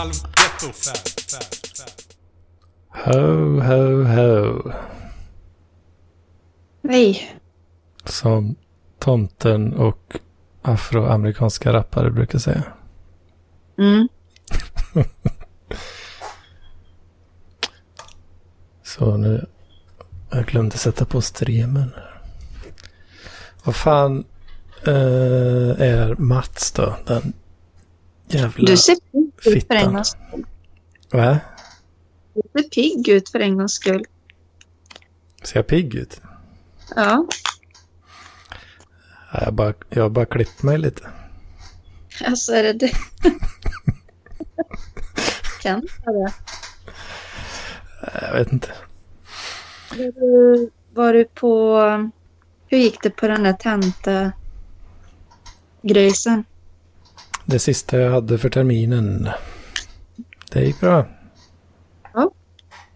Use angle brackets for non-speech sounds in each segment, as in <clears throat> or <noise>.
Halvgetto. Ho, ho, ho. Nej. Som tomten och afroamerikanska rappare brukar säga. Mm. <laughs> Så nu, jag glömde sätta på streamen. Vad fan eh, är Mats då? Den jävla Du ser pigg ut för en gångs skull. Va? Du ser pigg ut för en gångs skull. Ser jag pigg ut? Ja. Ja, jag, bara, jag har bara klippt mig lite. Alltså är det det? <laughs> kan vara det. Jag vet inte. Var du, var du på... Hur gick det på den där tenta grejsen? Det sista jag hade för terminen. Det gick bra. Ja.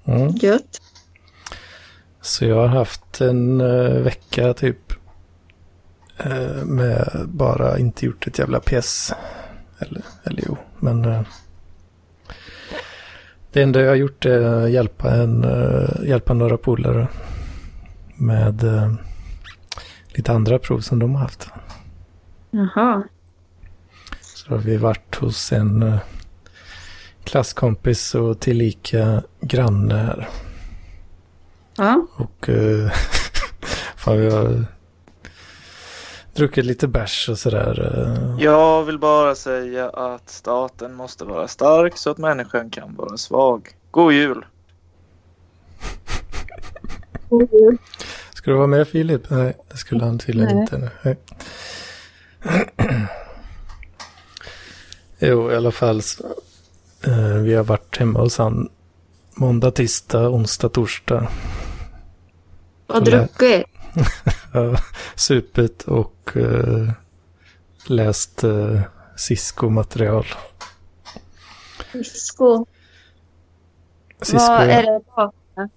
Mm. Gött. Så jag har haft en eh, vecka typ. eh, med bara inte gjort ett jävla pjäs. Eller, eller jo, men. eh, det enda jag har gjort är att hjälpa, en, hjälpa några polare. Med lite andra prov som de har haft. Jaha. Så har vi varit hos en eh, klasskompis och tillika granne här. Ja. Och eh, <laughs> fan, vi har druckit lite bärs och sådär. eh. Jag vill bara säga att staten måste vara stark så att människan kan vara svag. God jul! Ska du vara med Filip? Nej, det skulle han tydligen Nej. inte. Nej. <clears throat> jo, i alla fall. Eh, vi har varit hemma hos han måndag, tisdag, onsdag, torsdag. Och druckit? <laughs> Ja, supit och eh, läst uh, Cisco-material. Cisco. Cisco, Vad är det bakom?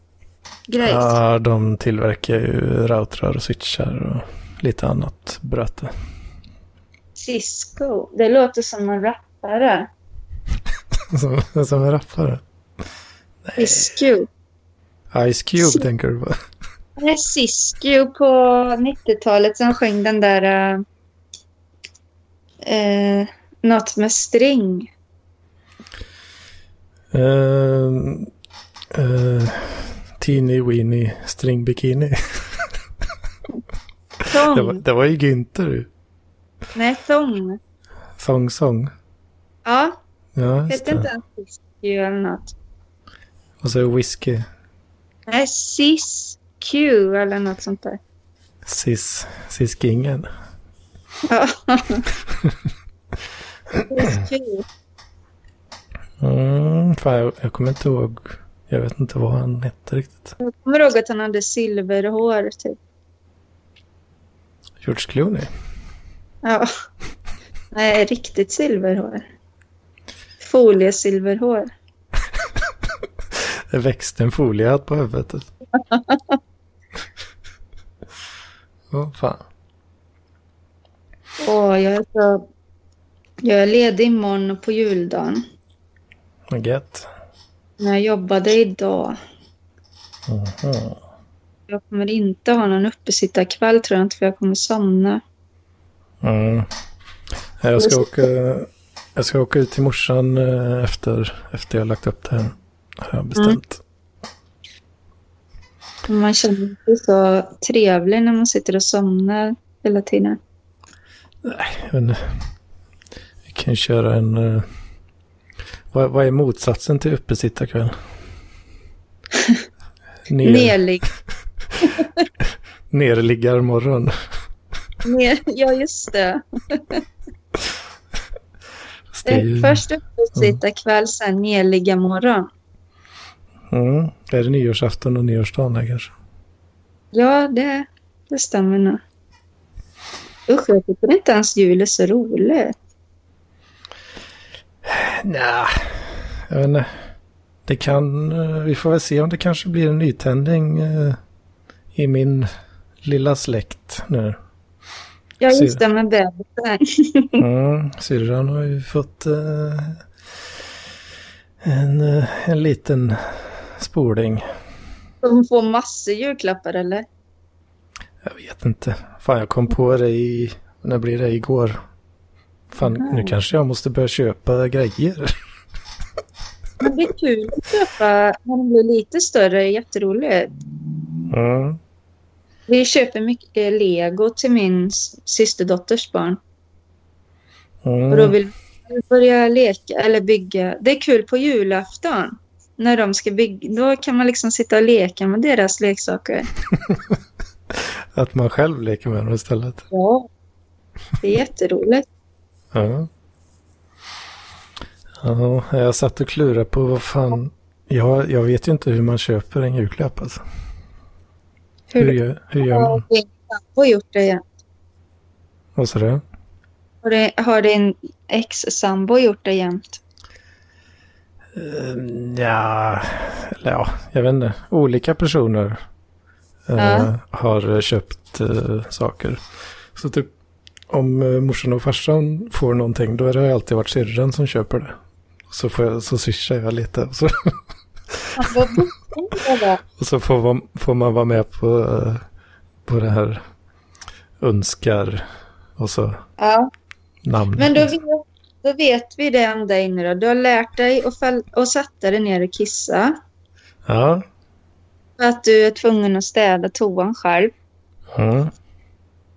Grejs? ja, de tillverkar ju routrar och switchar och lite annat bröte. Cisco. Det låter som en rappare. som, som en rappare. Cisco. Ice Cube Ci- tänker du på? Det är Cisco på 90-talet som sjöng den där... Uh, eh, något med string. Uh, uh, teeny weeny string bikini. Det, var, det var ju Günther. Nej, thong. Thong song. Ja, Ja, hette inte en Cisco eller något? Och så whisky. Nej, Cisco eller något sånt där. Sis, Siskingen. Ja. <laughs> Cisco. Mm, fan, jag, jag kommer inte ihåg. Jag vet inte vad han hette riktigt. Jag kommer ihåg att han hade silverhår, typ. George Clooney. Ja. Nej, riktigt silverhår. Foliesilverhår. <laughs> Det växte en foliehatt på huvudet. <laughs> Åh fan. Åh, jag är så... Jag är ledig imorgon på juldagen. Vad gött. Men jag jobbade idag. Mhm. Jag kommer inte ha någon uppesittarkväll tror jag inte, för jag kommer somna. Mm. Jag ska åka, jag ska åka ut till morsan eh, efter, efter jag lagt upp det här. Har jag bestämt. Man känner sig så trevlig när man sitter och somnar hela tiden. Nej, inte. Vi kan köra en... eh, vad, vad är motsatsen till uppesittarkväll? <laughs> Ner, Nerlig. <laughs> nerliggarmorgon. Ner, ja, just det. Ju- Först uppesittarkväll, sen nerliggarmorgon. Mm. Är det nyårsafton och nyårsdagen här kanske? Ja, det, det stämmer nog. Usch, jag tycker inte ens jul är så roligt. Nej, jag vet inte. Det kan, eh, vi får väl se om det kanske blir en nytändning eh, i min lilla släkt nu. Ja, Ser- just det med bebisen. Mm, syrran har ju fått eh, En, eh, en liten spoling. De får massor julklappar eller? Jag vet inte. Fan, jag kom på det i... När blir det? Igår. Fan, Mhm. nu kanske jag måste börja köpa grejer. Men det är kul att köpa när de blir lite större. Jätteroligt. Mm. Vi köper mycket lego till min systerdotters barn. Mm. Och då vill vi börja leka eller bygga. Det är kul på julafton. När de ska bygga. Då kan man liksom sitta och leka med deras leksaker. <laughs> Att man själv leker med dem istället. Ja. Det är jätteroligt. Ja. Ja, jag satt och klurade på vad fan... Jag, jag vet ju inte hur man köper en julklapp alltså. Hur, Hur gör, hur gör har man? din sambo gjort det igen? Vad sa du? Har, det, har din ex-sambo gjort det jämt? Uh, ja, eller ja, jag vet inte. Olika personer eh, Ja. har köpt eh, saker. Så typ om uh, morsan och farsan får någonting då har det alltid varit syrran som köper det. Så, får jag, så swishar jag lite <laughs> så, Eller? och så får, man, får man vara med på, eh, på det här önskar och så Ja. namn. Men då vet, då vet vi det om dig nu då. Du har lärt dig att, att sätta dig ner och kissa. Ja. För att du är tvungen att städa toan själv. Mm.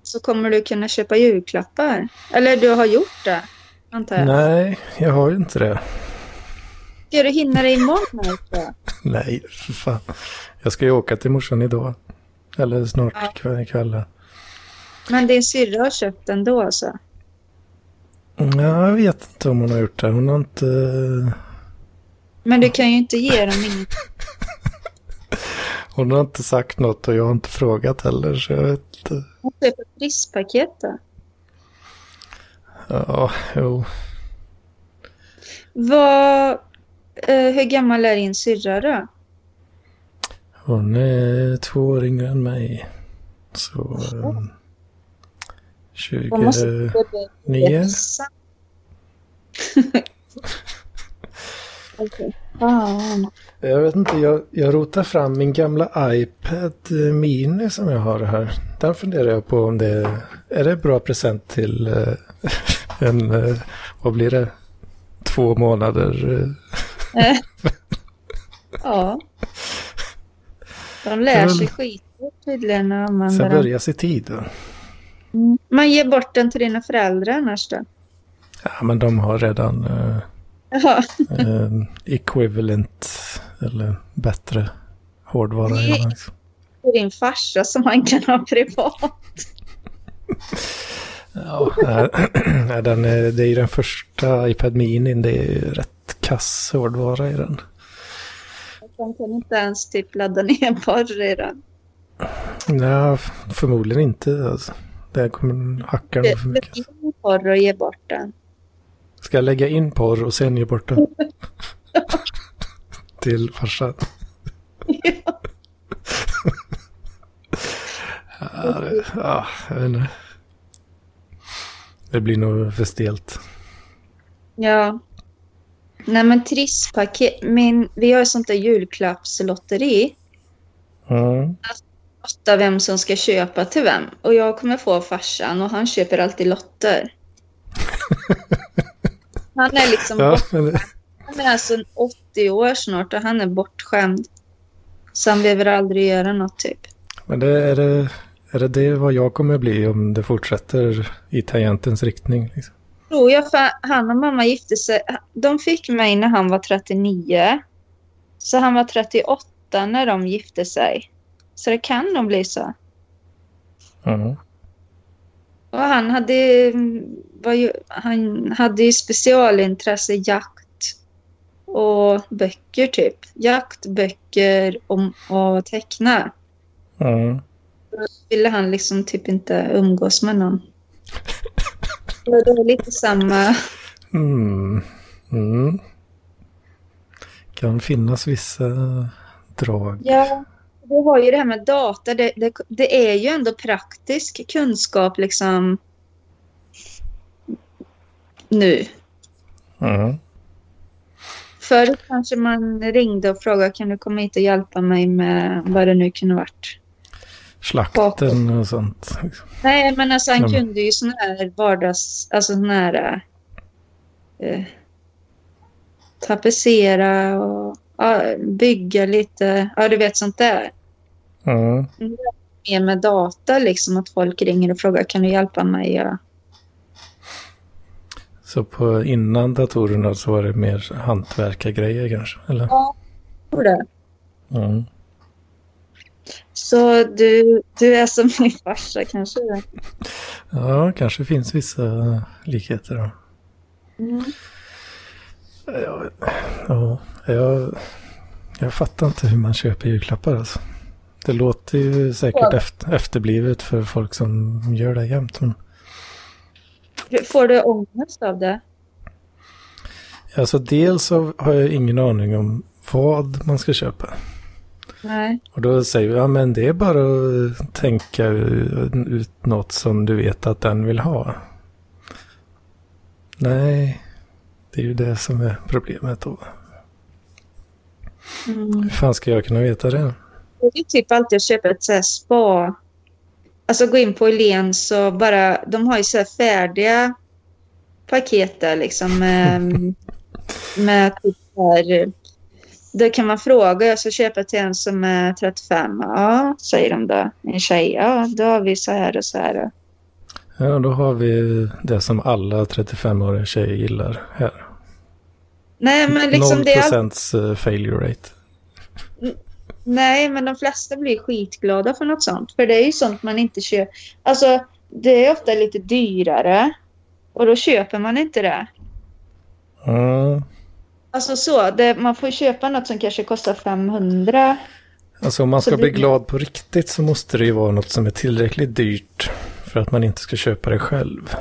Så kommer du kunna köpa julklappar. Eller du har gjort det, antar jag. Nej, jag har ju inte det. Ska du hinna det imorgon? Alltså? Nej, för fan. Jag ska ju åka till morsan idag. Eller snart Ja. kväll. kväll. Men din syrra har köpt den då alltså? Ja, jag vet inte om hon har gjort det. Hon har inte... Men du kan ju inte ge dem inget. <laughs> Hon har inte sagt något och jag har inte frågat heller. Så jag vet inte. Hon köper frisspaket då. Ja, jo. Vad, eh, hur gammal är din syrra då? Hon är två år yngre än mig. Så... eh, Hon måste 29. <laughs> Okej. Fan. Jag vet inte, jag, jag rotar fram min gamla iPad Mini som jag har här. Den funderar jag på om det är, är det bra present till eh, <laughs> en, eh, vad blir det, två månader. Eh. <laughs> Ja. De lär sig skit tydligen och Sen använder den. börjar i tid. Då. Mm. Man ger bort den till dina föräldrar annars då? Ja, men de har redan eh, Ja. eh, equivalent eller bättre hårdvara. Liksom. Till din farsa som man kan ha privat. <laughs> Ja, <clears throat> nej, den är, det är ju den första iPad Mini. Det är ju rätt kass hårdvara i den. De kan inte ens typ ladda ner porr i den. Nej, förmodligen inte. Alltså. Där kommer hackaren för Lägg mycket. in porr och ge bort den. Ska jag lägga in porr och sen ge bort den? <laughs> Till farsan. Ja, det, ja, jag vet inte. Det blir nog för stelt. Ja. Nej men trisspaket. Min, vi har ju sånt där julklappslotteri. Mm. Lotta vem som ska köpa till vem. Och jag kommer få farsan och han köper alltid lotter. <laughs> Han är liksom Ja, bort, men det, han är alltså 80 år snart och han är bortskämd. Så han behöver aldrig göra något typ. men det, är, det, är det det vad jag kommer bli om det fortsätter i tangentens riktning? Liksom? Tror jag, för han och mamma gifte sig. De fick mig när han var 39. Så han var 38 när de gifte sig. Så det kan nog bli så. Mm. Och han hade, ju, han hade ju specialintresse jakt och böcker typ. Jakt, böcker och, och teckna. Mm. Ville han liksom typ inte umgås med någon. Det var lite samma. Mm. Mm. Kan finnas vissa drag. Ja, du har ju det här med data. Det, det, det är ju ändå praktisk kunskap liksom nu. Mm. Förut kanske man ringde och frågade kan du komma hit och hjälpa mig med vad det nu kunde varit. Slakten och sånt. Nej, men alltså han Ja, kunde ju sån här vardags... Alltså sån här... Eh, tapetsera och ja, bygga lite. Ja, du vet sånt där. Mm. Mer med data liksom att folk ringer och frågar kan du hjälpa mig? Ja. Så på innan datorerna så var det mer hantverkargrejer kanske? Eller? tror det. Mm. Så du, du är som <laughs> min farsa kanske? Ja, kanske finns vissa likheter då. Mm. Ja, ja jag, jag fattar inte hur man köper julklappar alltså. Det låter ju säkert efter, efterblivet för folk som gör det jämt. Men Får du ångest av det? alltså dels har jag ingen aning om vad man ska köpa. Nej. Och då säger vi, ja men det är bara att tänka ut något som du vet att den vill ha. Nej, det är ju det som är problemet då. Mm. Hur fan ska jag kunna veta det? Det är typ alltid att köpa ett så här spa. Alltså gå in på Åhléns och bara, de har ju så här färdiga paket där liksom <laughs> med, med typ här, då kan man fråga, jag ska köpa till en som är 35. Ja, säger de då. En tjej, ja, då har vi så här och så här. Ja, då har vi det som alla 35-åriga tjejer gillar här. Nej, men liksom 0% det är all... eh, failure rate. Nej, men de flesta blir skitglada för något sånt. För det är ju sånt man inte köper. Alltså, det är ofta lite dyrare. Och då köper man inte det. Mm. Alltså så, det, man får köpa något som kanske kostar 500. Alltså om man ska det- bli glad på riktigt så måste det ju vara något som är tillräckligt dyrt för att man inte ska köpa det själv.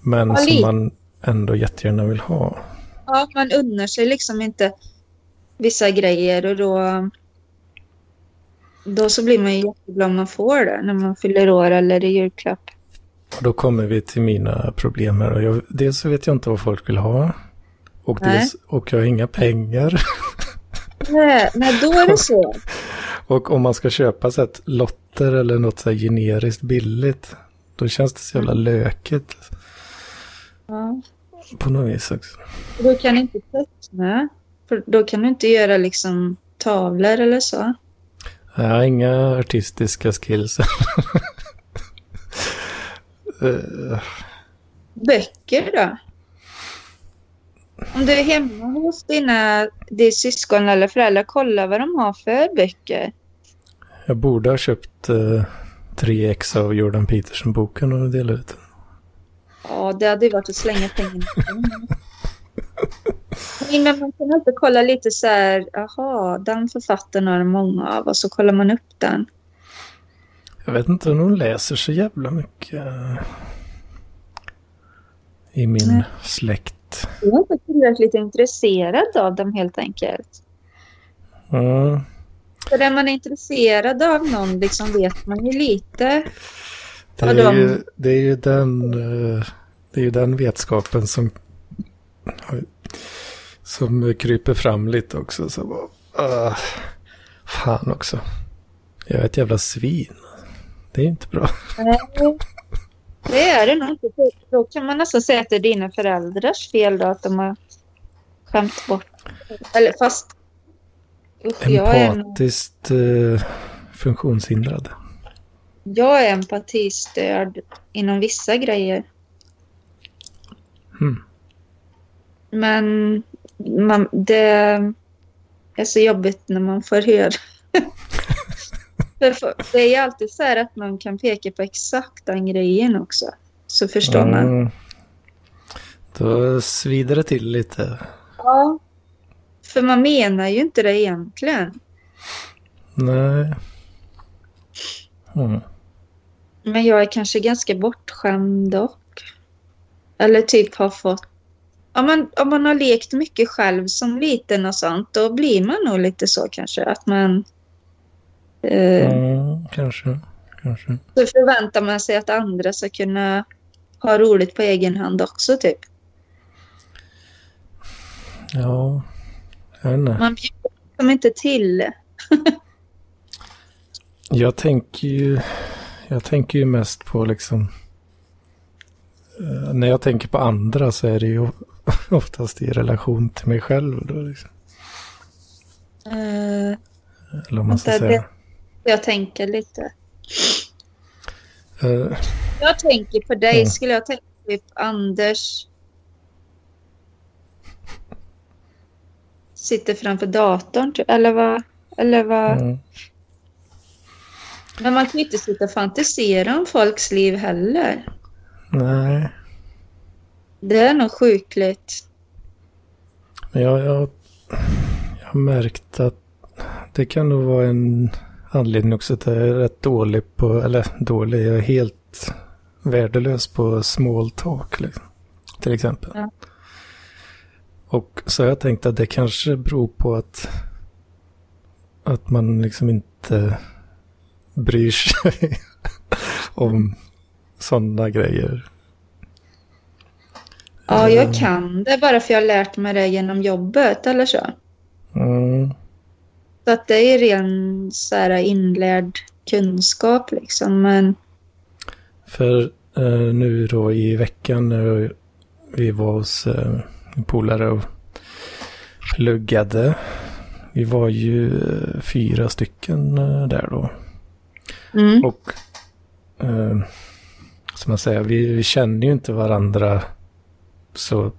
Men Ja, som man ändå jättegärna vill ha. Ja, man unnar sig liksom inte vissa grejer och då... Då så blir man ju jätteglad om man får det när man fyller år eller i julklapp. Och då kommer vi till mina problem här. Och jag, dels så vet jag inte vad folk vill ha. Och, dels, och jag har inga pengar. <laughs> Nej, nej, då är det så. Och om man ska köpa så ett lotter eller något så här generiskt billigt. Då känns det så jävla lökigt. Ja. På något vis också. Då kan du inte teckna. För då kan du inte göra liksom tavlor eller så. Jag har inga artistiska skills. <laughs> Eh, Böcker då? Om du är hemma hos dina, dina syskon eller föräldrar, kolla vad de har för böcker. jag borde ha köpt eh, tre ex av Jordan Peterson-boken och delat ut den. Ja, det hade ju varit att slänga pengarna. Men man kan alltid kolla lite så här, jaha, den författaren har många av och så kollar man upp den. Jag vet inte om hon läser så jävla mycket eh, i min Nej. släkt. Jag är inte tillräckligt intresserad av dem helt enkelt. Mm. För är man intresserad av någon liksom vet man ju lite. Det, är de- ju, det är ju den, eh, det är ju den vetskapen som, som kryper fram lite också. Så bara, ah, fan också. Jag är ett jävla svin. Det är inte bra. Nej, det är det nog inte. Då kan man nästan säga att det är dina föräldrars fel då att de har skämt bort. Eller fast... Usch, jag, är, nog- Empatiskt eh, funktionshindrad. jag är empatistörd inom vissa grejer. Mm. Men man, det är så jobbigt när man får höra. För- det är ju alltid så här att man kan peka på exakt den grejen också. Så förstår man. Mm. Då svider det till lite. Ja. För man menar ju inte det egentligen. Nej. Mm. Men jag är kanske ganska bortskämd dock. Eller typ har fått... Om man, om man har lekt mycket själv som liten och sånt, då blir man nog lite så kanske. Att man... Eh, kanske. Kanske. Så förväntar man sig att andra ska kunna ha roligt på egen hand också typ. Ja, Jag vet inte. Man bjuder liksom inte till. <laughs> Jag tänker ju, jag tänker ju mest på liksom, eh, när jag tänker på andra så är det ju <laughs> oftast i relation till mig själv då liksom. Eh, Eller om man ska säga. Jag tänker lite. Eh, Jag tänker på dig. Mm. Skulle jag tänka typ Anders sitter framför datorn? typ, Eller vad? Eller vad? mm. Men man kan inte sitta och fantisera om folks liv heller. Nej, Det är nog sjukligt. men jag, jag, jag har märkt att det kan nog vara en anledning också att jag är rätt dålig på, eller dålig, jag är helt värdelös på small talk liksom, till exempel. Ja. Och så har jag tänkt att det kanske beror på att, att man liksom inte bryr sig <laughs> om sådana grejer. Ja, jag kan det bara för jag har lärt mig det genom jobbet eller så. Mm. Så att det är ren så här, inlärd kunskap liksom. Men För eh, nu då i veckan när vi var hos eh, polare och pluggade. Vi var ju eh, fyra stycken eh, där då. mm, Och eh, som man säger, vi, vi känner ju inte varandra så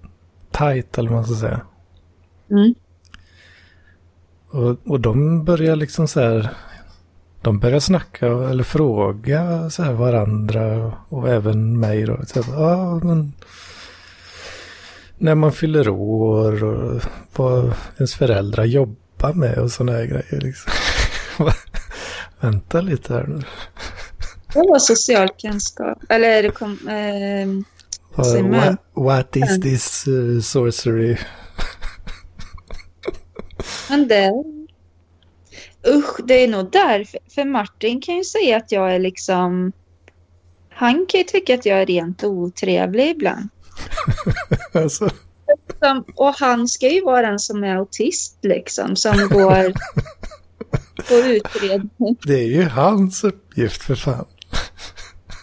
tajt eller vad man ska säga. mm, Och, och de börjar liksom så här, de börjar snacka eller fråga så här varandra och även mig då. Så här, ja, men när man fyller år och vad ens föräldrar jobbar med och sådana här grejer. Liksom. <laughs> Vänta lite här nu. det var social kunskap. Eller det kom... Eh? What, what is this uh, sorcery? Men det... Usch, det är nog därför. För Martin kan ju säga att jag är liksom... Han kan ju tycka att jag är rent otrevlig ibland. <laughs> alltså, och han ska ju vara den som är autist liksom, som går <laughs> på utredning. det är ju hans uppgift för fan.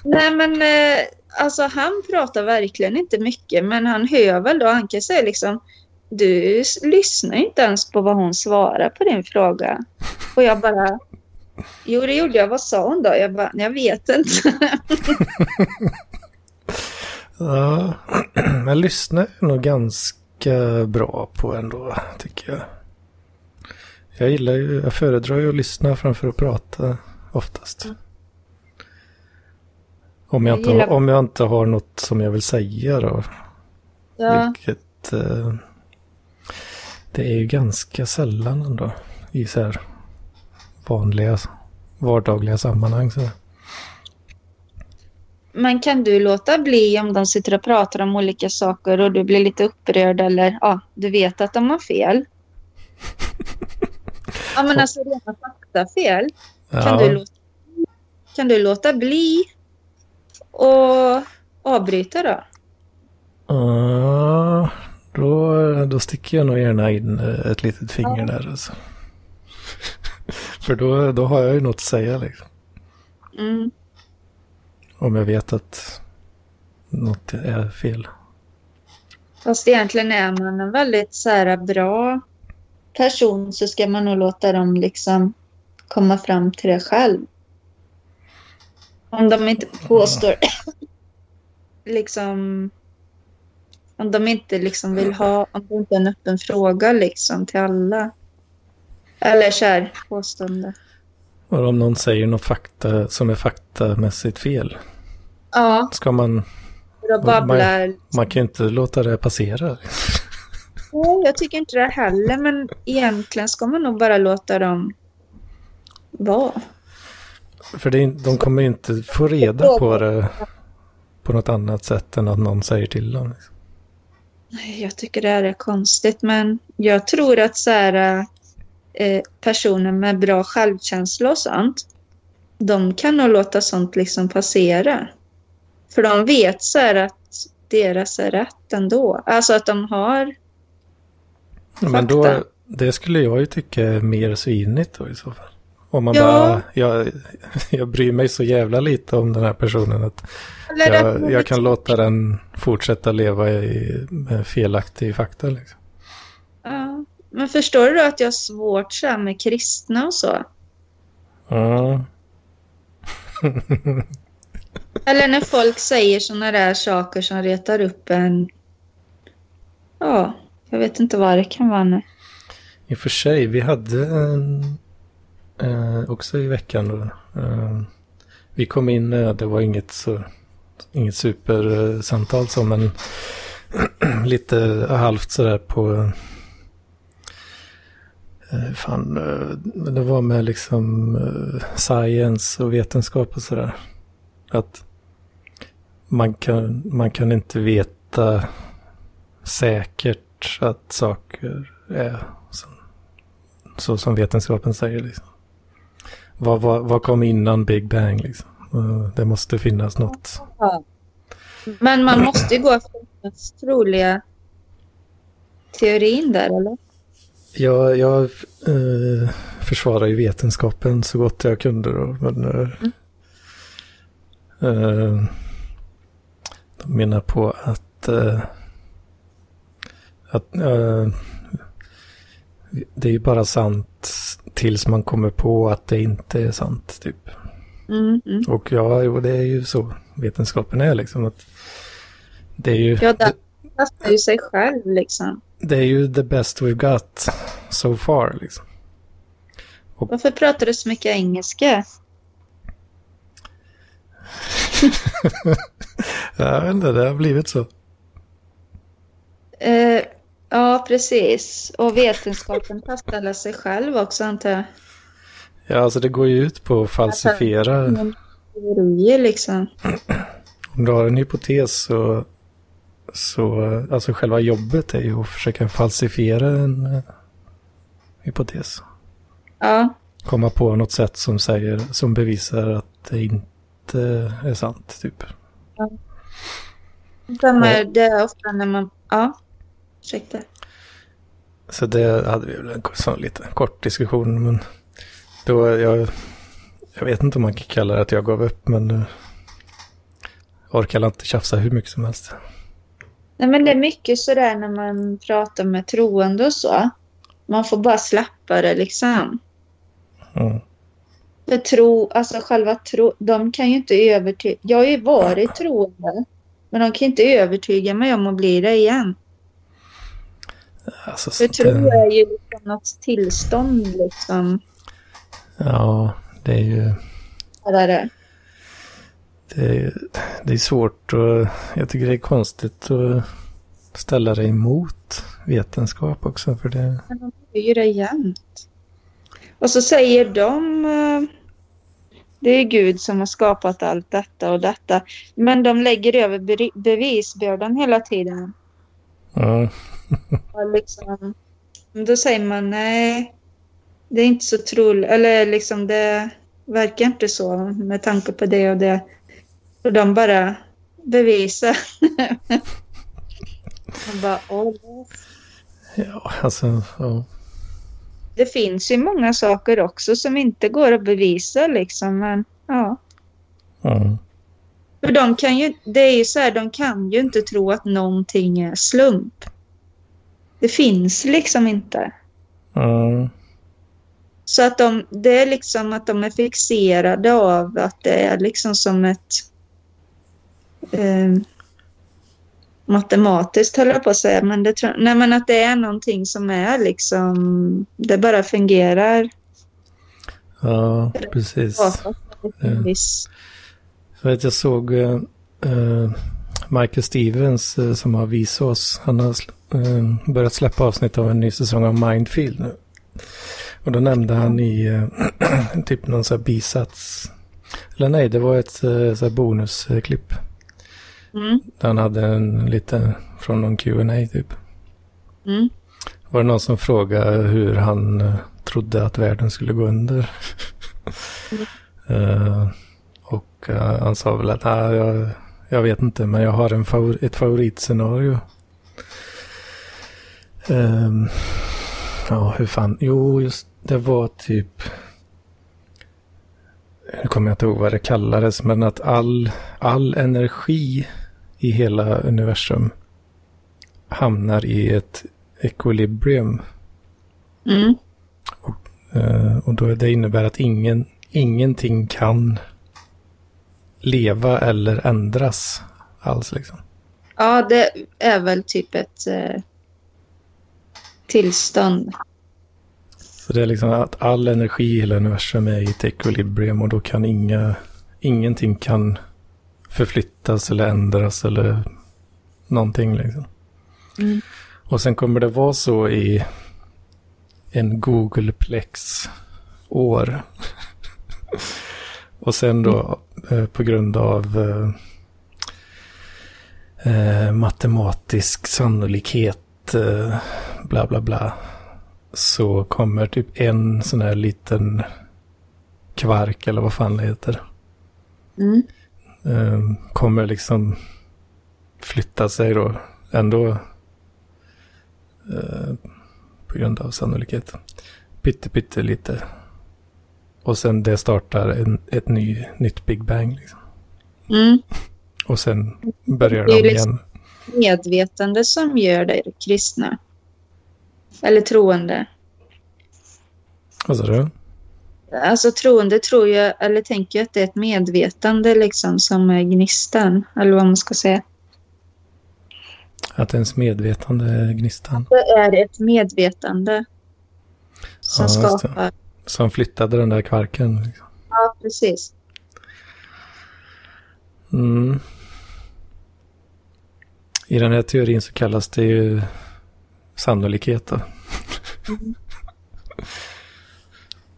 Nej men eh, alltså han pratar verkligen inte mycket men han hör väl då, han kan säga liksom du lyssnar inte ens på vad hon svarar på din fråga. Och jag bara Jo det gjorde jag, vad sa hon då? Jag bara, jag vet inte. <laughs> Ja, men lyssna är nog ganska bra på ändå, tycker jag. Jag gillar ju, jag föredrar ju att lyssna framför att prata oftast. Om jag, inte, gillar- om jag inte har något som jag vill säga då. Ja, Vilket eh, det är ju ganska sällan ändå i så här vanliga vardagliga sammanhang. Så. men kan du låta bli om de sitter och pratar om olika saker och du blir lite upprörd eller ja, du vet att de har fel? <laughs> Ja men alltså rena faktafel. Kan, Ja, du låta, kan du låta bli och avbryta då? Ja, då, då sticker jag nog gärna in eh, ett litet finger där. Alltså. <laughs> För då, då har jag ju något att säga liksom. Mm. Om jag vet att något är fel. Fast egentligen är man en väldigt så här, bra person så ska man nog låta dem liksom komma fram till det själv. Om de inte påstår <laughs> liksom om de inte liksom vill ha, om det inte är en öppen fråga liksom till alla. Eller så här, påstående. Och om någon säger något fakta som är faktamässigt fel. Ja, Ska man, babblar man kan ju inte låta det passera. Nej, jag tycker inte det heller, men egentligen ska man nog bara låta dem vara. För det, de kommer ju inte få reda på det på något annat sätt än att någon säger till dem. liksom. Jag tycker det här är konstigt, men jag tror att så här, eh, personer med bra självkänsla och sånt, de kan nog låta sånt liksom passera. För de vet så här att deras är rätt ändå. Alltså att de har Men då, Fakta. det skulle jag ju tycka är mer svinigt då i så fall. Om man Ja. bara, jag, <laughs> jag bryr mig så jävla lite om den här personen att- jag, jag kan låta den fortsätta leva i, felaktig fakta. Liksom. Ja. Men förstår du att jag har svårt så med kristna och så? Ja. <laughs> Eller när folk säger sådana där saker som retar upp en. Ja, jag vet inte vad det kan vara nu. I och för sig, vi hade en, eh, också i veckan då. Eh, vi kom in, det var inget, så, inget supersamtal så, men <clears throat> lite halvt sådär på... Eh, fan, eh, det var med liksom eh, science och vetenskap och sådär. Att man kan, man kan inte veta säkert att saker är så, så som vetenskapen säger. Liksom. Vad, vad, vad kom innan Big Bang? Liksom? Eh, Det måste finnas något. Men man måste ju gå efter den troliga teorin där, eller? Jag, jag eh, försvarar ju vetenskapen så gott jag kunde då. Men, eh, eh, de menar på att, eh, att eh, det är ju bara sant tills man kommer på att det inte är sant. Typ. Mm, mm. Och ja, jo, det är ju så vetenskapen är liksom. Att det är ju... Ja, den kastar ju sig själv liksom. Det är ju the best we've got so far liksom. Varför pratar du så mycket engelska? <laughs> Jag vet inte, det har blivit så. Eh, ja, precis. Och vetenskapen fastställer sig själv också, antar jag. Ja, alltså det går ju ut på att falsifiera. Teorier liksom. Om du har en hypotes så, så, alltså själva jobbet är ju att försöka falsifiera en eh, hypotes. Ja, Komma på något sätt som säger, som bevisar att det inte är sant, typ. de är, det är ofta när man... Ja, ursäkta. Så det hade vi väl en sån liten kort diskussion, men då, jag, jag vet inte om man kan kalla det att jag gav upp, men uh, orkar inte tjafsa hur mycket som helst. Nej, men det är mycket sådär när man pratar med troende och så. Man får bara släppa det liksom. Mm. För tro, alltså själva tro, de kan ju inte övertyga. Jag har ju varit troende. Men de kan inte övertyga mig om att bli det igen. Alltså, För tro är ju liksom något tillstånd liksom. Ja, det är ju Vad är det? det är, det är svårt och jag tycker det är konstigt att ställa det emot vetenskap också, för det... Men de gör ju det jämt. Och så säger de... eh, Det är Gud som har skapat allt detta och detta. Men de lägger över be- bevisbördan hela tiden. Ja, Och liksom, då säger man nej, det är inte så troligt. Eller liksom det verkar inte så med tanke på det och det. Och de bara bevisar. <laughs> Man bara, åh, ja alltså, ja. det finns ju många saker också som inte går att bevisa liksom. Men ja. ja. För de kan ju, det är ju så här, de kan ju inte tro att någonting är slump. Det finns liksom inte. ja. Så att de, det är liksom att de är fixerade av att det är liksom som ett eh, matematiskt höll jag på att säga, men det nej men att det är någonting som är liksom, det bara fungerar. ja precis. Viss, Jag vet, jag såg eh, eh, Michael Stevens eh, som har visat oss. Han har eh, börjat släppa avsnitt av en ny säsong av Mindfield nu. Och då nämnde han i eh, <clears throat> typ någon sån här bisats. Eller nej, det var ett eh, så bonusklipp. mm, Där han hade en lite från någon Q&A typ. mm. Var det någon som frågade hur han eh, trodde att världen skulle gå under? <laughs> Eh, och eh, han sa väl att "Ah, jag, jag vet inte, men jag har en favor- ett favoritscenario. Ehm, Ja, hur fan. Jo, just det var typ... Nu kommer jag inte ihåg vad det kallades, men att all, all energi i hela universum hamnar i ett equilibrium. Mm. Eh, och då det innebär att ingen, ingenting kan leva eller ändras alls. Liksom. Ja, det är väl typ ett eh, tillstånd. Så det är liksom att all energi i hela universum är i ett equilibrium och då kan inga, ingenting kan förflyttas eller ändras eller någonting. Liksom. Mm. Och sen kommer det vara så i en Googleplex år. <laughs> och sen då eh, på grund av eh, eh, matematisk sannolikhet, eh, bla bla bla, så kommer typ en sån här liten kvark eller vad fan det heter. Mm. eh, kommer liksom flytta sig då ändå eh, på grund av sannolikhet. Pytte, pytte lite. Och sen det startar en, ett ny, nytt Big Bang. Liksom. Mm. Och sen börjar Det är de liksom- igen. Medvetande som gör dig kristna. Eller troende. Vad sa du? Alltså troende tror jag, eller tänker jag att det är ett medvetande liksom som är gnistan. Eller vad man ska säga. Att ens medvetande är gnistan. Det är ett medvetande. Som Ja, skapar. Som flyttade den där kvarken. Liksom. Ja, precis. Mm. I den här teorin så kallas det ju sannolikhet då. <laughs>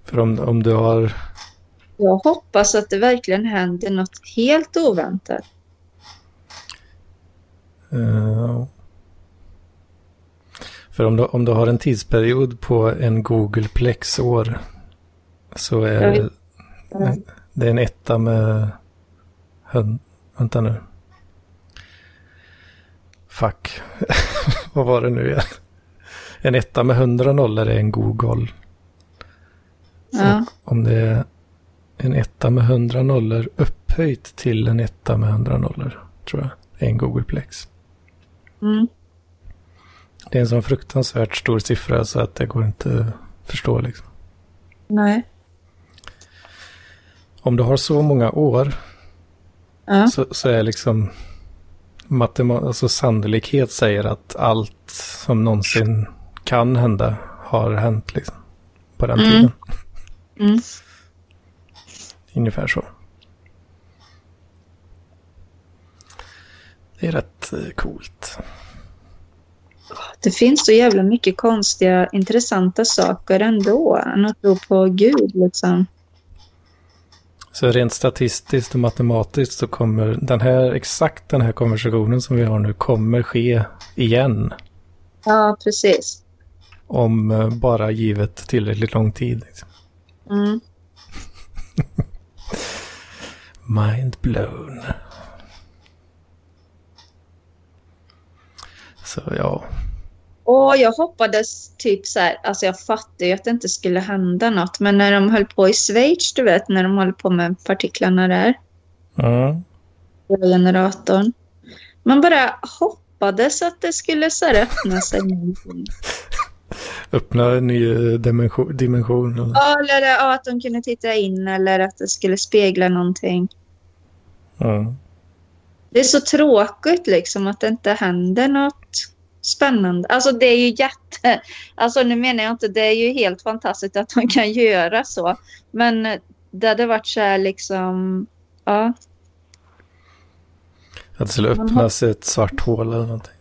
För om, om du har... Jag hoppas att det verkligen händer något helt oväntat. eh, för om du, om du har en tidsperiod på en Googleplex-år så är Jag det, är en etta med... Hund, vänta nu. Fuck. <laughs> Vad var det nu igen? En etta med hundra nollor är en Google. Ja. Om det är en etta med hundra nollor upphöjt till en etta med hundra nollor, tror jag, är en Googleplex. Mm. Det är en sån fruktansvärt stor siffra så att det går inte att förstå liksom. Nej. Om du har så många år Ja. så, så är liksom matema- alltså sannolikhet säger att allt som någonsin kan hända har hänt liksom. På den Mm. tiden. Mm. Ungefär så. Det är rätt eh, coolt. Det finns så jävla mycket konstiga, intressanta saker ändå. Än att tro på Gud liksom. Så rent statistiskt och matematiskt så kommer den här, exakt den här konversationen som vi har nu kommer ske igen. Ja, precis. Om eh, bara givet tillräckligt lång tid. Liksom. Mm. <laughs> Mind blown. Så ja, Och jag hoppades typ så här, alltså jag fattade ju att det inte skulle hända något. Men när de höll på i Schweiz, du vet, när de håller på med partiklarna där. mm. hela generatorn. Man bara hoppades att det skulle så här öppna sig. någonting. <laughs> öppna en ny eh, dimension. dimension eller? Ja, eller ja, att de kunde titta in eller att det skulle spegla någonting. Mm. Det är så tråkigt liksom att det inte händer något spännande. Alltså det är ju jätte... Alltså nu menar jag inte, det är ju helt fantastiskt att de kan göra så. Men det hade varit så här liksom... Ja, Att det skulle öppnas ett svart hål eller någonting.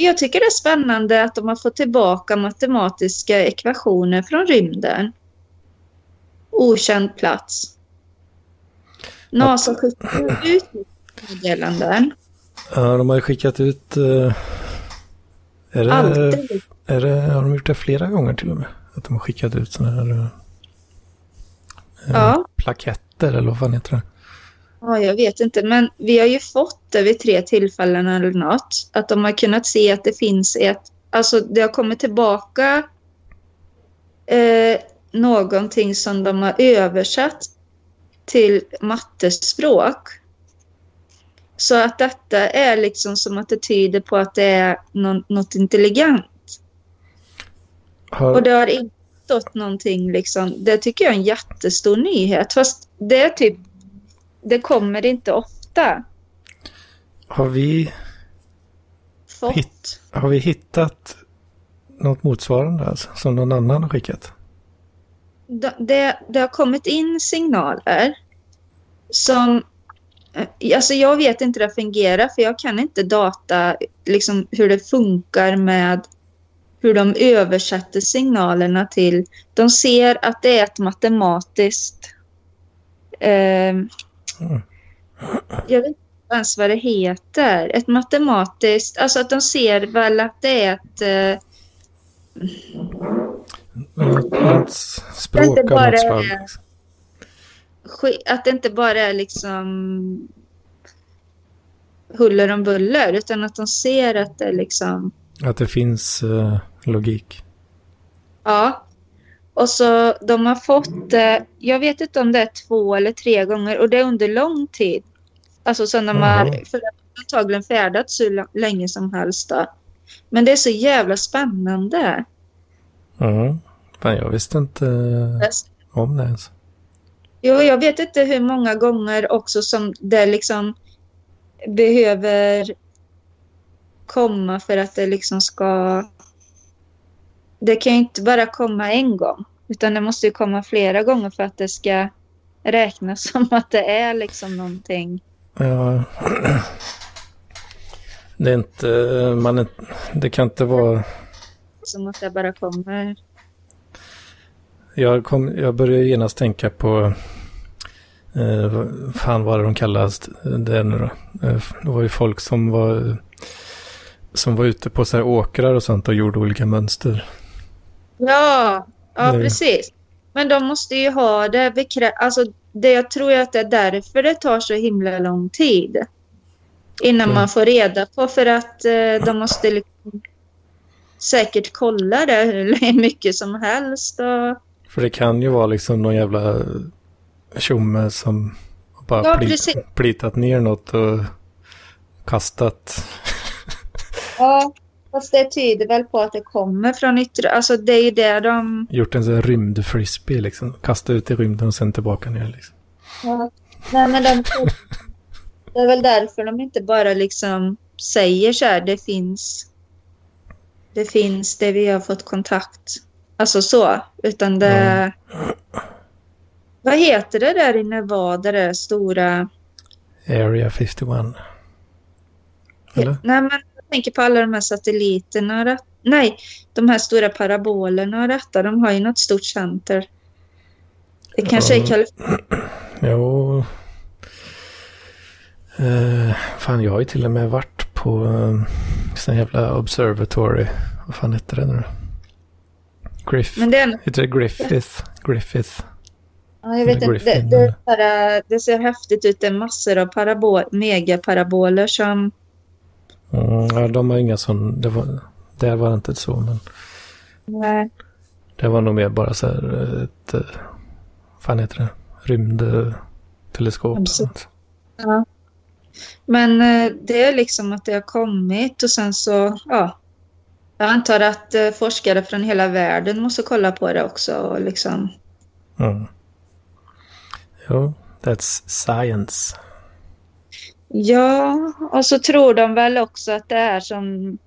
Jag tycker det är spännande att de har fått tillbaka matematiska ekvationer från rymden. Okänd plats. NASA skickar ut meddelanden. Ja, de har ju skickat ut... eh, är det, Alltid. är det, har de gjort det flera gånger till och med? Att de har skickat ut sådana här eh, Ja. plaketter eller vad fan heter det? Ja, jag vet inte. Men vi har ju fått det vid tre tillfällen eller något. Att de har kunnat se att det finns ett... Alltså det har kommit tillbaka eh, någonting som de har översatt till mattespråk. Så att detta är liksom som att det tyder på att det är något, något intelligent. Har, Och det har inte stått någonting liksom. Det tycker jag är en jättestor nyhet. Fast det är typ, det kommer inte ofta. har, vi, Fått. Har vi hittat något motsvarande alltså, som någon annan har skickat? det, det, har kommit in signaler som... eh, Alltså jag vet inte hur det fungerar för jag kan inte data liksom hur det funkar med hur de översätter signalerna till... De ser att det är ett matematiskt... Eh. Jag vet inte ens vad det heter. Ett matematiskt... Alltså att de ser väl att det är ett... Eh, något språk av bara något slag. är- att det inte bara är liksom huller om buller utan att de ser att det är liksom Att det finns eh, logik. ja. Och så de har fått det, jag vet inte om det är två eller tre gånger och det är under lång tid. Alltså som de har, har antagligen färdats hur länge som helst då. Men det är så jävla spännande. Mm. Fan, jag visste inte eh, om det ens. Jo, jag vet inte hur många gånger också som det liksom behöver komma för att det liksom ska... Det kan ju inte bara komma en gång, utan det måste ju komma flera gånger för att det ska räknas <laughs> som att det är liksom någonting. Ja. Det är inte, man är, det kan inte vara, Som att det bara kommer. jag, kom, jag började genast tänka på, eh, vad fan var det de kallas det nu då? Eh, det var ju folk som var, som var ute på så här åkrar och sånt och gjorde olika mönster. Ja, ja Nej. precis. Men de måste ju ha det bekrä- Alltså, det jag tror att det är därför det tar så himla lång tid. Innan Mm. man får reda på för att eh, de måste liksom säkert kolla det hur <laughs> mycket som helst. Och, För det kan ju vara liksom någon jävla tjomme som bara Ja, pli- precis. plitat ner något och kastat. <laughs> ja, fast det tyder väl på att det kommer från yttre... Alltså det är ju det de... Gjort en sån här rymdfrisbee liksom. Kastat ut i rymden och sen tillbaka ner liksom. Ja. Nej, men de... Det är väl därför de inte bara liksom säger så här, det finns... Det finns det vi har fått kontakt. Alltså så. Utan det... Vad heter det där i Nevada, det stora... Area 51. Eller? Nej, men tänker på alla de här satelliterna. det- Nej, de här stora parabolerna och detta. De har ju något stort center. Det kanske är. Kalifornien. <clears throat> Jo. Eh, fan, jag har ju till och med varit på uh, sån jävla observatory. Vad fan heter det nu då? Griff. Men det är Heter det Griffith? Griffith. Ja, jag vet inte. Det, det, det ser häftigt ut. Det är massor av parabol, megaparaboler som... Mm, de har inga sån. Det var, där var det inte så, men Nej. det var nog mer bara så här ett, eh, vad fan heter det? Rymdteleskop. Ja. Men eh, det är liksom att det har kommit och sen så, ja. Jag antar att eh, forskare från hela världen måste kolla på det också och liksom. Mm. Jo, that's science. Ja, och så tror de väl också att det är som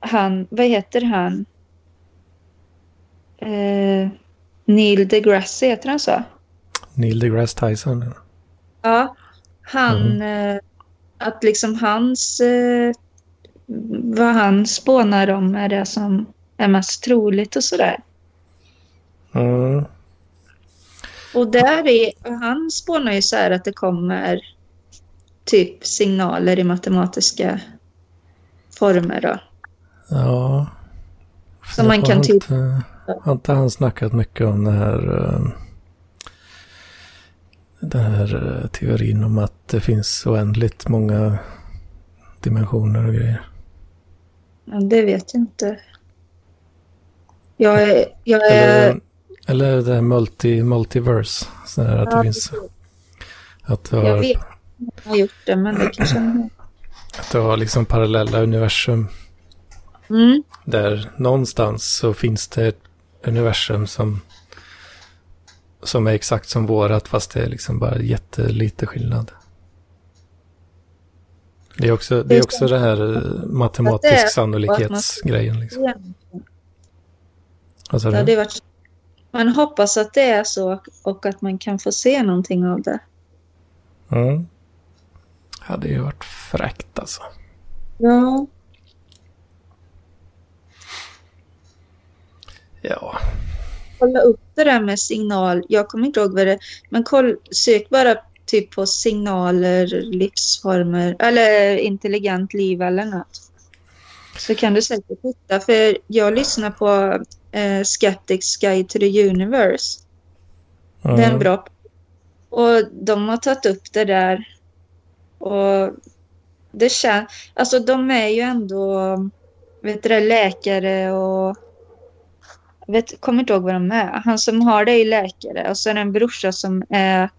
han, vad heter han? Eh, Neil deGrasse, heter han så? Neil deGrasse Tyson. Ja, han, eh, att liksom hans, eh, vad han spånar om är det som är mest troligt och sådär. Mm. Och där är, han spånar ju så här att det kommer typ signaler i matematiska former då. Ja. Som man kan typ- Har inte han snackat mycket om det här... eh, Den här eh, teorin om att det finns oändligt många dimensioner och grejer. Ja, det vet jag inte. Jag är... Jag är Eller, eller det här multi, multiverse. Så att Ja, det finns... Att jag har, vet jag har gjort det, men det kanske... att du har liksom parallella universum. Mm. Där någonstans så finns det ett universum som, som är exakt som vårat fast det är liksom bara jättelite skillnad. Det är också det, är också det här eh, matematisk sannolikhetsgrejen. Liksom. Vad sa du? Man hoppas att det är så och att man kan få se någonting av det. Mm. Hade ju varit fräckt alltså. Ja. Ja, Kolla upp det där med signal. Jag kommer inte ihåg vad det Men koll, sök bara typ på signaler, livsformer eller intelligent liv eller något. Så kan du säkert hitta. För jag lyssnar på eh, Skeptics Guide to the Universe. Det är en Mm. bra. Och de har tagit upp det där. Och det känns, alltså de är ju ändå, vet du läkare och jag vet, kommer inte ihåg vad de är. Han som har det är läkare och så är det en brorsa som är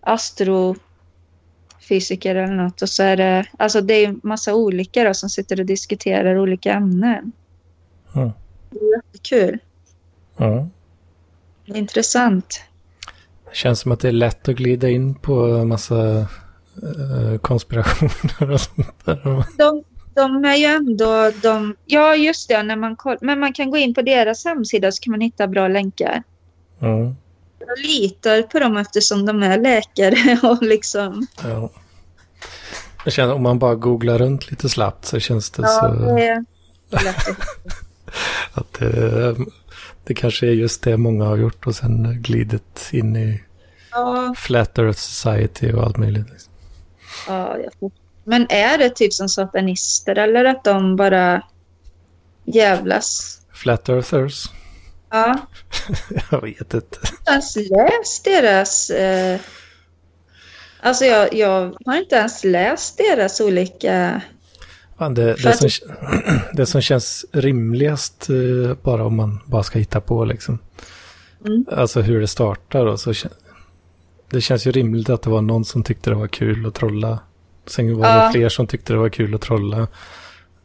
astrofysiker eller något. Och så är det, alltså det är en massa olika då, som sitter och diskuterar olika ämnen. Mm. Det är jättekul. Mm. Det är intressant. Det känns som att det är lätt att glida in på massa konspirationer och sånt där. de, de är ju ändå de... Ja, just det. När man koll, men man kan gå in på deras hemsida så kan man hitta bra länkar. Mm. Jag litar på dem eftersom de är läkare <laughs> och liksom... Ja. Jag känner om man bara googlar runt lite slappt så känns det Ja, så det <laughs> att det, det kanske är just det många har gjort och sen glidit in i Ja, Flat Earth Society och allt möjligt. Liksom. Ja. Men är det typ som satanister eller att de bara jävlas? Flat Earthers? Ja, <laughs> Jag vet inte. ens läst deras... Eh... Alltså jag, jag har inte ens läst deras olika... Fan, det, det, som, <clears throat> det som känns rimligast eh, bara om man bara ska hitta på liksom. Mm. Alltså hur det startar och så. Det känns ju rimligt att det var någon som tyckte det var kul att trolla. Sen var det Ja. fler som tyckte det var kul att trolla.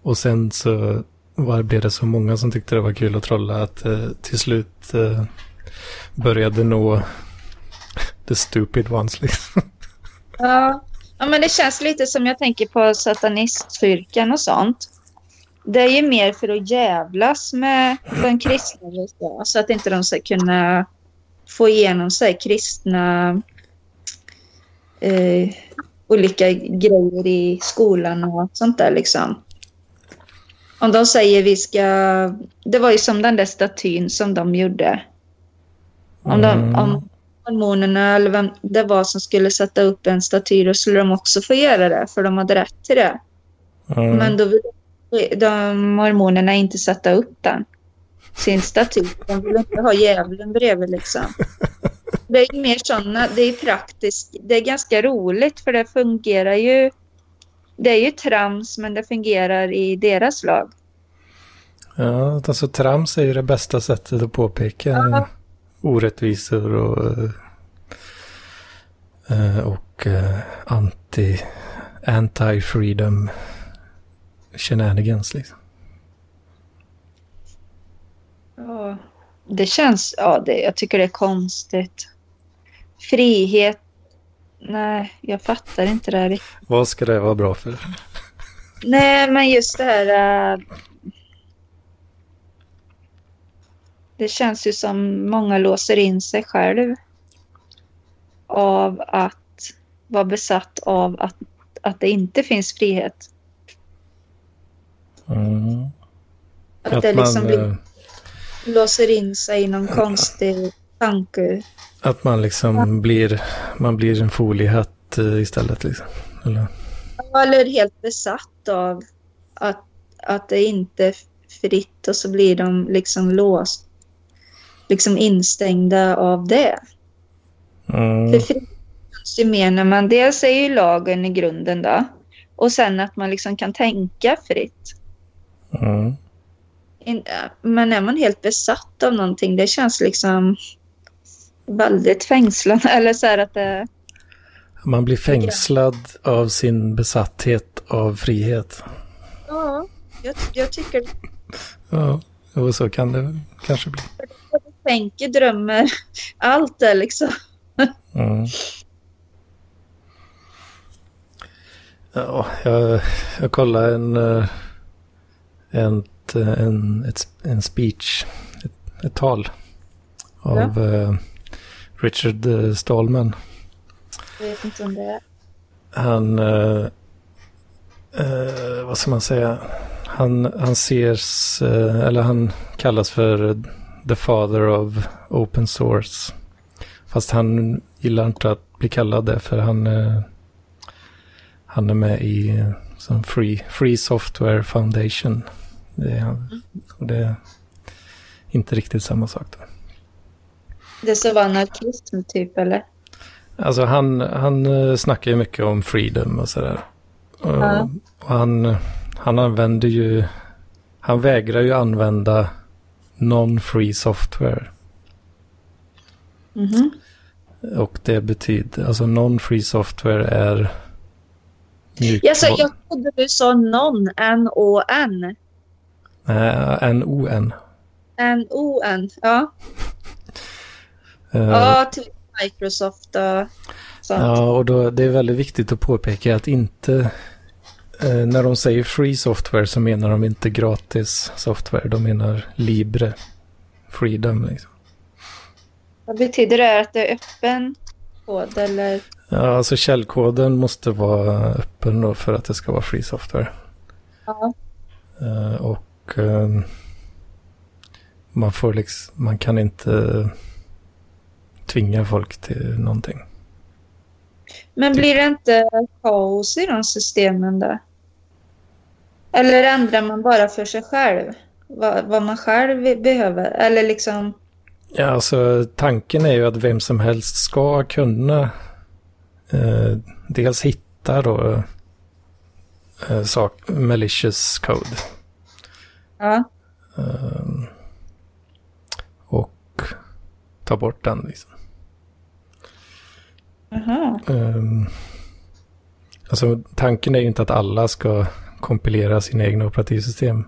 Och sen så var, blev det så många som tyckte det var kul att trolla att eh, till slut eh, började nå <laughs> the stupid ones liksom. Ja. ja, men det känns lite som jag tänker på sataniststyrkan och sånt. Det är ju mer för att jävlas med den kristna så att inte de ska kunna få igenom sig kristna eh, olika grejer i skolan och sånt där liksom. Om de säger vi ska... Det var ju som den där statyn som de gjorde. Om, de, Mm. om hormonerna eller vem det var som skulle sätta upp en staty, då skulle de också få göra det, för de hade rätt till det. Mm. Men då vill de hormonerna inte sätta upp den. Sin staty. De vill inte ha djävulen bredvid liksom. <laughs> Det är mer sådana, det är praktiskt. Det är ganska roligt för det fungerar ju. Det är ju trams men det fungerar i deras lag. Ja, alltså trams är ju det bästa sättet att påpeka Ja. orättvisor och, eh, och eh, anti, anti-freedom shenanigans liksom. Ja, det känns, ja det, jag tycker det är konstigt. Frihet, nej jag fattar inte det här riktigt. Vad ska det vara bra för? Nej, men just det här... äh, det känns ju som många låser in sig själv av att vara besatt av att, att det inte finns frihet. Mm. Att, Att det man, liksom blir, eh, låser in sig i någon konstig tanke. att man liksom blir, man blir en foliehatt eh, istället liksom. Eller? Eller helt besatt av att, att det inte är fritt och så blir de liksom låst. Liksom instängda av det. Mm. För frihet när man dels är ju lagen i grunden då. Och sen att man liksom kan tänka fritt. Mm. In, men är man helt besatt av någonting, det känns liksom väldigt fängslande. <laughs> Eller så här att det... Man blir fängslad av sin besatthet av frihet. Ja, jag, jag tycker... Ja, och så kan det kanske bli. Tänker, drömmer, allt är liksom... Mm. Ja, jag, jag kollade en, eh, en, en, ett, en speech, ett, ett tal av ja. Richard eh, Stallman. Jag vet inte om det är. Han, uh, uh, vad ska man säga, han, han ses, eller han kallas för the father of open source. Fast han gillar inte att bli kallad det för han han är med i som Free, Free Software Foundation. Det är, och det är inte riktigt samma sak. Då. Det ska vara anarkism typ eller? Alltså han, han eh, snackar ju mycket om freedom och sådär. Ja. Och han, han använder ju, han vägrar ju använda non-free software. Mm -hmm. Och det betyder, alltså non-free software är Ja, så jag trodde du sa någon, N-O-N. Nej, N-O-N. N-O-N, ja. Uh, ja, till Microsoft och sånt. Ja, och då, det är väldigt viktigt att påpeka att inte uh, när de säger free software så menar de inte gratis software. De menar libre, freedom liksom. Vad betyder det? Att det är öppen kod eller? Ja, alltså källkoden måste vara öppen då för att det ska vara free software. Ja. Uh, och uh, man får liksom, man kan inte tvinga folk till någonting. Men blir det inte kaos i de systemen då? Eller ändrar man bara för sig själv? Vad, vad man själv behöver? Eller liksom... Ja, alltså tanken är ju att vem som helst ska kunna eh, dels hitta då eh, sak, malicious code. Ja. Eh, och ta bort den liksom. Jaha. Um, alltså tanken är ju inte att alla ska kompilera sina egna operativsystem.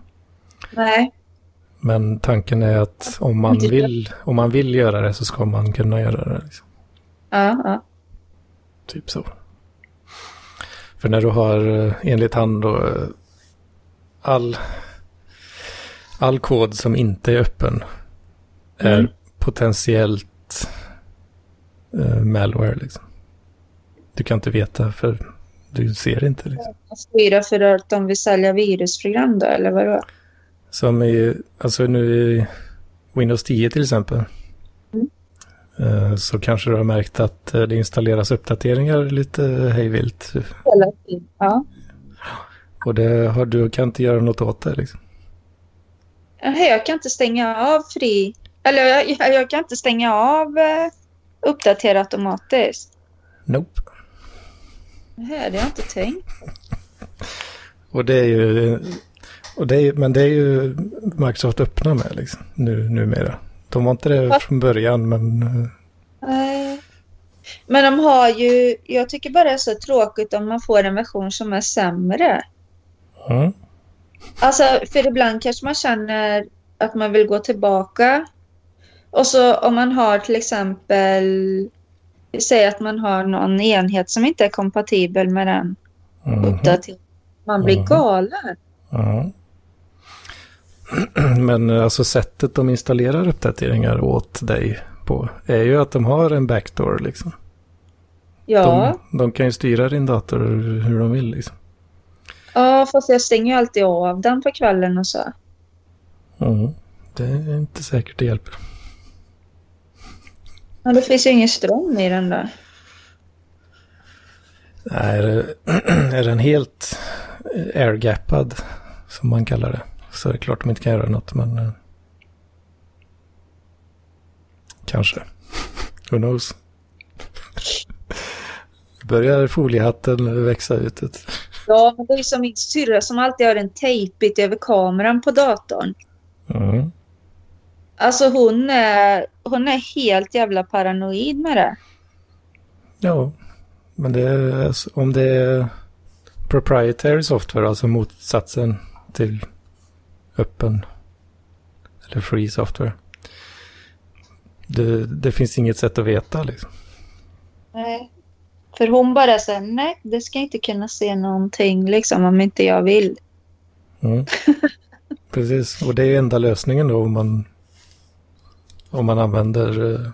Nej. Men tanken är att om man vill, om man vill göra det så ska man kunna göra det. Liksom. Ja, ja. Typ så. För när du har, eh, enligt han då, eh, all, all kod som inte är öppen är mm. potentiellt uh, malware. Liksom. Du kan inte veta för du ser inte. Liksom. Styra för att de vill sälja virusprogram då, eller vadå? Som i, alltså nu i Windows 10 till exempel. Mm. Så kanske du har märkt att eh, det installeras uppdateringar lite hejvilt. Hela tiden, ja. Och det har, du kan inte göra något åt det liksom. Jag kan inte stänga av fri... Eller jag, jag kan inte stänga av uh, uppdatera automatiskt. Nope. Det hade jag inte tänkt. Och det är ju och det är, men det är ju Microsoft öppna med liksom, nu, numera. De var inte det från början men... Nej. Men de har ju, jag tycker bara det är så tråkigt om man får en version som är sämre. Mm. Alltså, för ibland kanske man känner att man vill gå tillbaka. Och så om man har till exempel, säg att man har någon enhet som inte är kompatibel med den mm. uppdateringen. Man blir mm. galen. Mm. <clears throat> Men eh, alltså sättet de installerar uppdateringar åt dig på är ju att de har en backdoor liksom. Ja. De, de kan ju styra din dator hur de vill liksom. Ja, fast jag stänger ju alltid av den på kvällen och så. Mm, det är inte säkert det hjälper. Ja, det finns ju ingen ström i den där. Nej, är, det, <clears throat> är den helt airgappad som man kallar det så är det klart de inte kan göra något, men... Eh, kanske. <laughs> Who knows? <laughs> Börjar foliehatten växa ut? Ett... Ja, men det är som min syrra som alltid har en tejpbit över kameran på datorn. Mm. Alltså hon är, hon är helt jävla paranoid med det. Ja, men det är, om det är proprietary software, alltså motsatsen till öppen eller free software. Det, det finns inget sätt att veta liksom. Nej. För hon bara säger nej, det ska inte kunna se någonting liksom om inte jag vill. Mm. <laughs> Precis, och det är enda lösningen då om man, om man använder uh,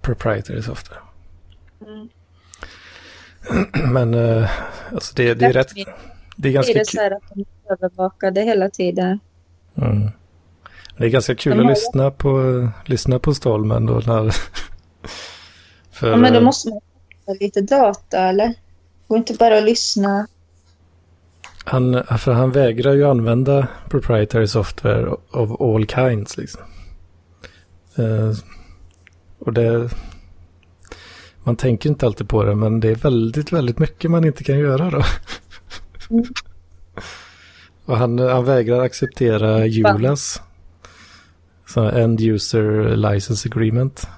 proprietary software. Mm. Men uh, alltså det, det är rätt... Det är ganska Det är så här att de är övervakade hela tiden. Mm. Det är ganska kul De att har- lyssna på, lyssna på Stallman då när... <laughs> För, Ja, men då måste man ha lite data eller? Går inte bara att lyssna. han, för han vägrar ju använda proprietary software of all kinds liksom. Eh, och det... Man tänker inte alltid på det, men det är väldigt, väldigt mycket man inte kan göra då. Mm. och han, han vägrar acceptera ULAS. Så End User License Agreement.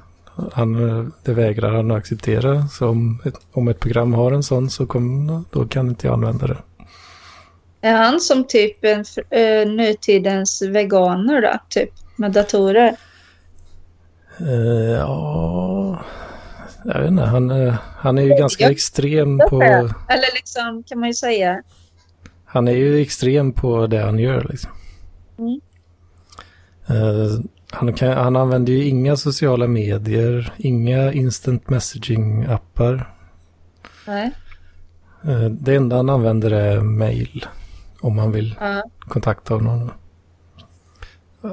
Han, det vägrar han att acceptera. Så om ett, om ett program har en sån så kom, då kan inte jag använda det. Är han som typ en eh, nutidens veganer då? Typ med datorer? Eh, ja, jag vet inte. Han, eh, han är ju ganska extrem på... Eller liksom kan man ju säga. Han är ju extrem på det han gör liksom. Mm. Eh, han, kan, han använder ju inga sociala medier, inga instant messaging-appar. Nej. Det enda han använder är mail om han vill Ja. kontakta honom.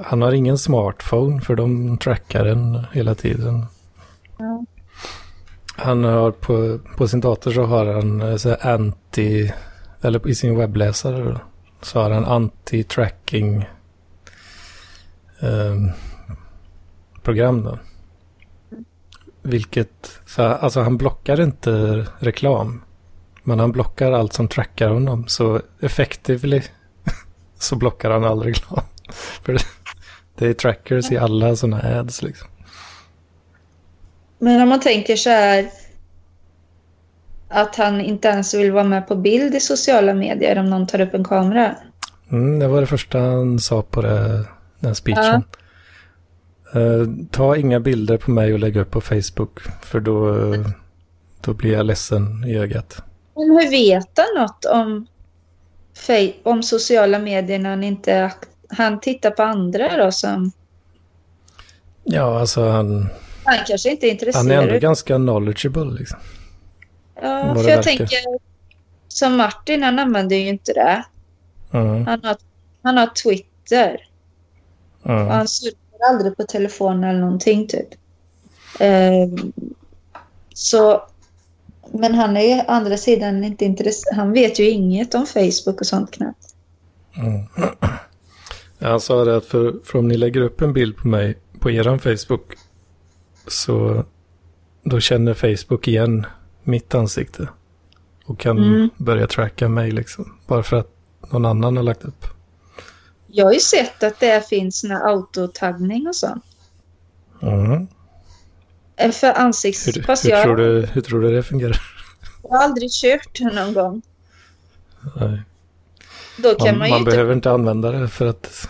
Han har ingen smartphone för de trackar den hela tiden. Ja. Han har på, på sin dator så har han eh, så här anti, eller i sin webbläsare så har han anti-tracking ehm, program då. Vilket, så, alltså han blockar inte reklam. Men han blockar allt som trackar honom. Så effectively <laughs> så blockar han all reklam. För det, det är trackers i alla sådana ads liksom. Men om man tänker så här att han inte ens vill vara med på bild i sociala medier om någon tar upp en kamera. Mm, det var det första han sa på det, den speechen. Eh, ta inga bilder på mig och lägg upp på Facebook. För då, då blir jag ledsen i ögat. Men hur vet han något om, om sociala medier när han inte han tittar på andra då som Ja, alltså han, han kanske inte är han är intresserad ändå ganska knowledgeable liksom. Ja, för jag verkar. tänker som Martin, han använder ju inte det. Mm, Han har, han har Twitter mm. han surfar aldrig på telefonen eller någonting typ. Ehm, så, men han är ju å andra sidan inte intresserad. Han vet ju inget om Facebook och sånt knappt. Mm. <clears throat> Han sa det att för, för om ni lägger upp en bild på mig på eran Facebook så då känner Facebook igen mitt ansikte och kan Mm. börja tracka mig liksom. Bara för att någon annan har lagt upp. Jag har ju sett att det finns någon autotaggning och sånt. Mm. Eh, För ansikts... Hur, hur, jag, tror du, hur tror du det fungerar? jag har aldrig kört någon gång. Nej. Man, man, man, inte... behöver inte använda det för att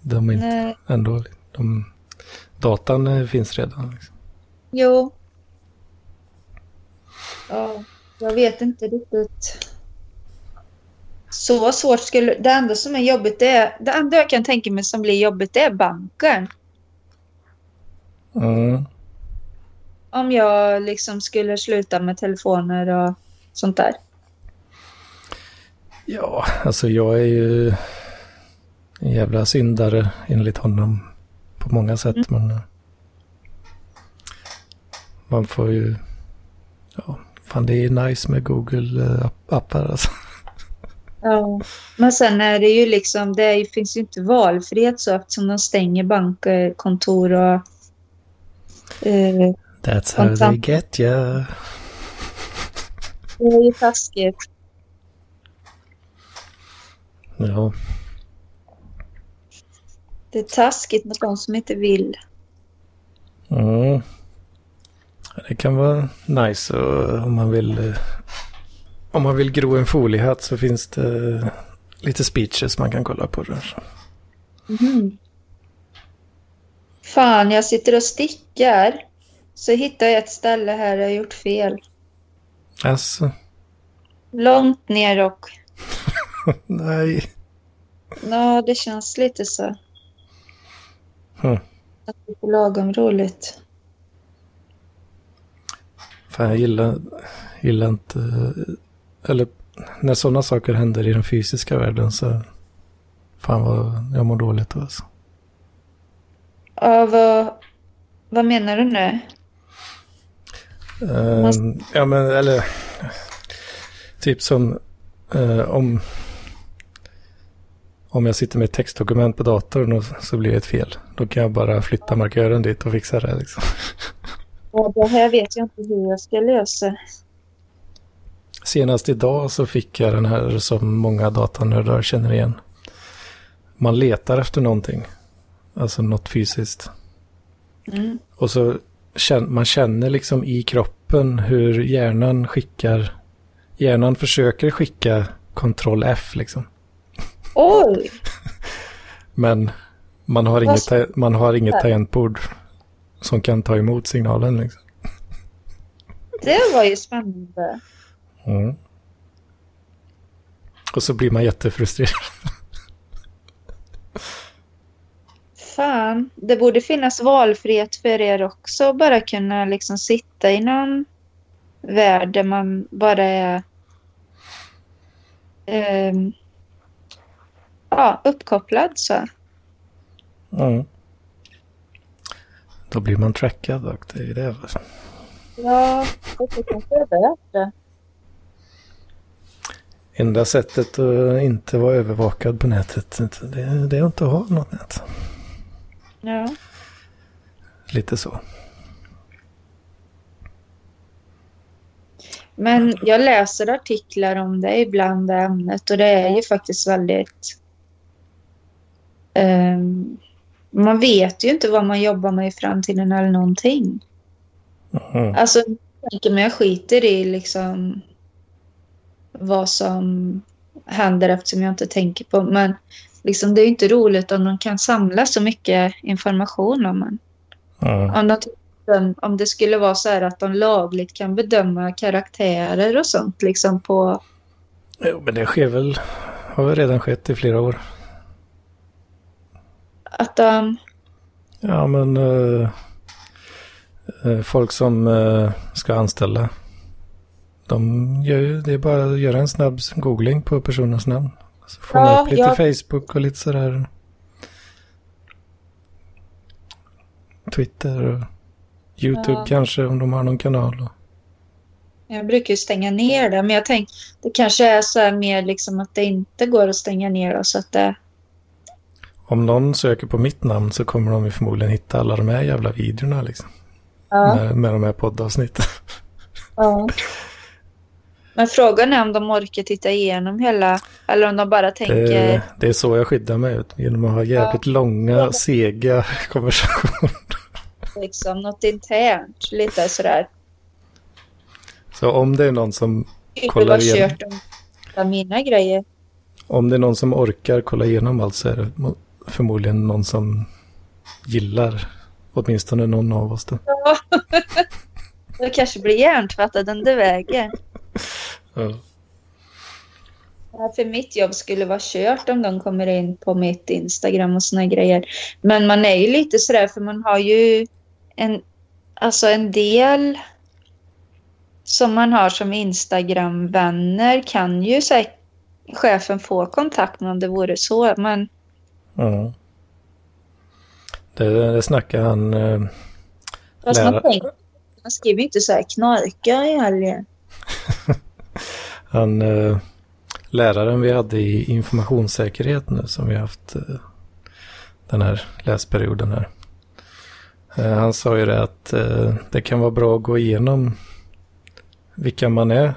de är inte Nej, ändå... De, datan eh, finns redan. Liksom. jo. Ja, jag vet inte riktigt. Så svårt skulle... Det enda som är jobbigt det är... Det enda jag kan tänka mig som blir jobbigt det är banken. Mm. Om jag liksom skulle sluta med telefoner och sånt där. Ja, alltså jag är ju en jävla syndare enligt honom på många sätt. Mm. Men eh, man får ju... Ja, fan det är nice med Google-appar alltså. Ja. Men sen är det ju liksom... Det finns ju inte valfrihet så eftersom de stänger bankkontor och... Eh, That's how they get you. det är ju taskigt. Ja. Det är taskigt mot de som inte vill. Mm. Det kan vara nice och om man vill eh, om man vill gro en foliehatt så finns det lite speeches man kan kolla på där. Mhm. Fan, jag sitter och stickar. Så hittar jag ett ställe här jag har gjort fel. Alltså, Långt ner och... <laughs> nej. Ja, det känns lite så. Hm. Att det är lagom roligt. Fan, jag gillar, gillar inte... Eller när sådana saker händer i den fysiska världen så... Fan vad jag mår dåligt då alltså. Ja, vad, vad menar du nu? Ehm, ja men eller... Typ som eh, om... Om jag sitter med ett textdokument på datorn och så blir det ett fel. Då kan jag bara flytta markören dit och fixa det liksom. <laughs> Ja, det här vet jag inte hur jag ska lösa. Senast idag så fick jag den här som många datanördar känner igen. Man letar efter någonting. Alltså något fysiskt. Mm. Och så man känner liksom i kroppen hur hjärnan skickar. Hjärnan försöker skicka kontroll F liksom. Oj! <laughs> Men man har inget, man har inget tangentbord som kan ta emot signalen liksom. <laughs> Det var ju spännande. Mm. Och så blir man jättefrustrerad. <laughs> Fan, det borde finnas valfrihet för er också. Bara kunna liksom sitta i någon värld där man bara är ehm, ja, uppkopplad så. Mm. Då blir man trackad och det är det. Ja, det kanske är det. Enda sättet att inte vara övervakad på nätet, det, det är att inte ha något nät. Ja. Lite så. Men jag läser artiklar om det ibland, ämnet, och det är ju faktiskt väldigt... ehm, man vet ju inte vad man jobbar med i framtiden eller någonting. Mm. Alltså, tänker mig jag skiter i liksom vad som händer eftersom jag inte tänker på. Men liksom, det är ju inte roligt om de kan samla så mycket information om en. Mm. Om, de, om det skulle vara så här att de lagligt kan bedöma karaktärer och sånt liksom på... Jo, men det sker väl, har väl redan skett i flera år. Att de... Ja, men eh, folk som eh, ska anställa, de gör ju, det är bara att göra en snabb googling på personens namn. Så får man Ja, upp lite jag- Facebook och lite sådär. Twitter och YouTube Ja. kanske om de har någon kanal. Och, Jag brukar ju stänga ner det, men jag tänker det kanske är så här mer liksom att det inte går att stänga ner det så att det... om någon söker på mitt namn så kommer de ju förmodligen hitta alla de här jävla videorna liksom. Ja, Med, med de här poddavsnitten. ja. <laughs> Men frågan är om de orkar titta igenom hela, eller om de bara tänker... Det, det är så jag skyddar mig ut, genom att ha jävligt långa, sega <laughs> konversationer. liksom något internt, lite sådär. Så om det är någon som, Typ Kollar vad igenom. kört om mina grejer. om det är någon som orkar kolla igenom allt så är det förmodligen någon som gillar åtminstone någon av oss då. Ja. <laughs> Jag kanske blir hjärntvättad under vägen. Ja. Ja, För mitt jobb skulle vara kört om de kommer in på mitt Instagram och såna grejer. Men man är ju lite sådär för man har ju en, alltså en del som man har som Instagram-vänner kan ju säkert chefen få kontakt med om det vore så. Men Ja. Det, det snackar han, eh, fast man, tänker, man skriver ju inte så här knarka i helgen. <laughs> han eh, läraren vi hade i informationssäkerhet nu som vi haft eh, den här läsperioden här. Eh, han sa ju det att eh, det kan vara bra att gå igenom vilka man är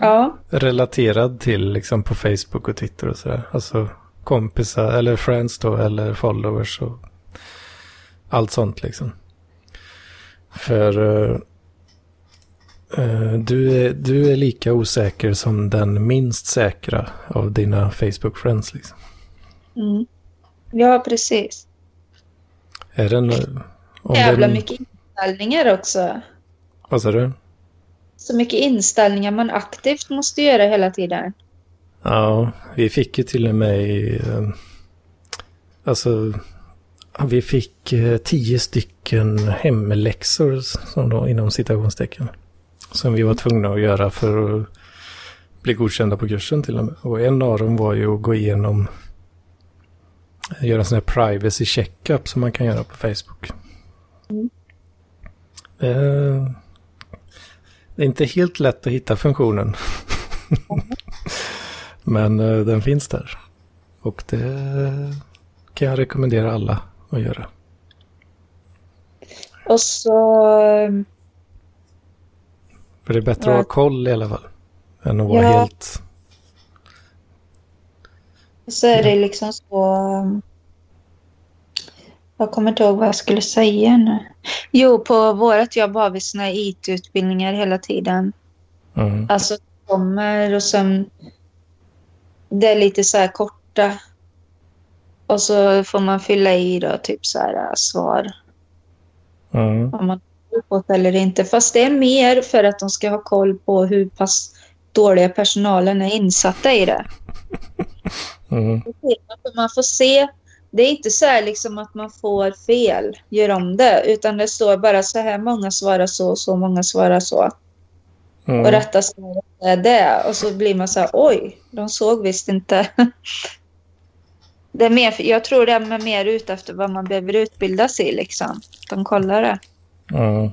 Ja, relaterad till liksom på Facebook och Twitter och sådär. Alltså kompisar eller friends då eller followers och allt sånt liksom. För uh, du, är, du är lika osäker som den minst säkra av dina Facebook friends liksom. Mm. Ja, precis. Är den... Om Jävla den... mycket inställningar också. Vad sa du? Så mycket inställningar man aktivt måste göra hela tiden. Ja, vi fick ju till och med... Eh, alltså, vi fick eh, tio stycken hemläxor som då, inom citationstecken. Som vi var tvungna att göra för att bli godkända på kursen till och med. Och en av dem var ju att gå igenom göra en sån här privacy checkup som man kan göra på Facebook. Mm. Eh, det är inte helt lätt att hitta funktionen. <laughs> Men eh, den finns där. Och det kan jag rekommendera alla att göra. Och så... För det är bättre ja. att ha koll i alla fall. Än att vara ja. helt så är det liksom så... Um, jag kommer inte ihåg vad jag skulle säga nu. Jo, på vårt jobb har vi såna IT-utbildningar hela tiden. Mm. Alltså kommer och sen... Det är lite så här korta. Och så får man fylla i då typ så här äh, svar. Mm. Om man fått eller inte. Fast det är mer för att de ska ha koll på hur pass dåliga personalen är insatta i det. <laughs> Mm. Man får se. Det är inte så här liksom att man får fel, gör om det. Utan det står bara så här många svarar så, så många svarar så. Mm. Och rätta svaret det. Och så blir man så här, oj, de såg visst inte. <laughs> Det är mer, jag tror det är mer ute efter vad man behöver utbildas i. Liksom. De kollar det. Mm.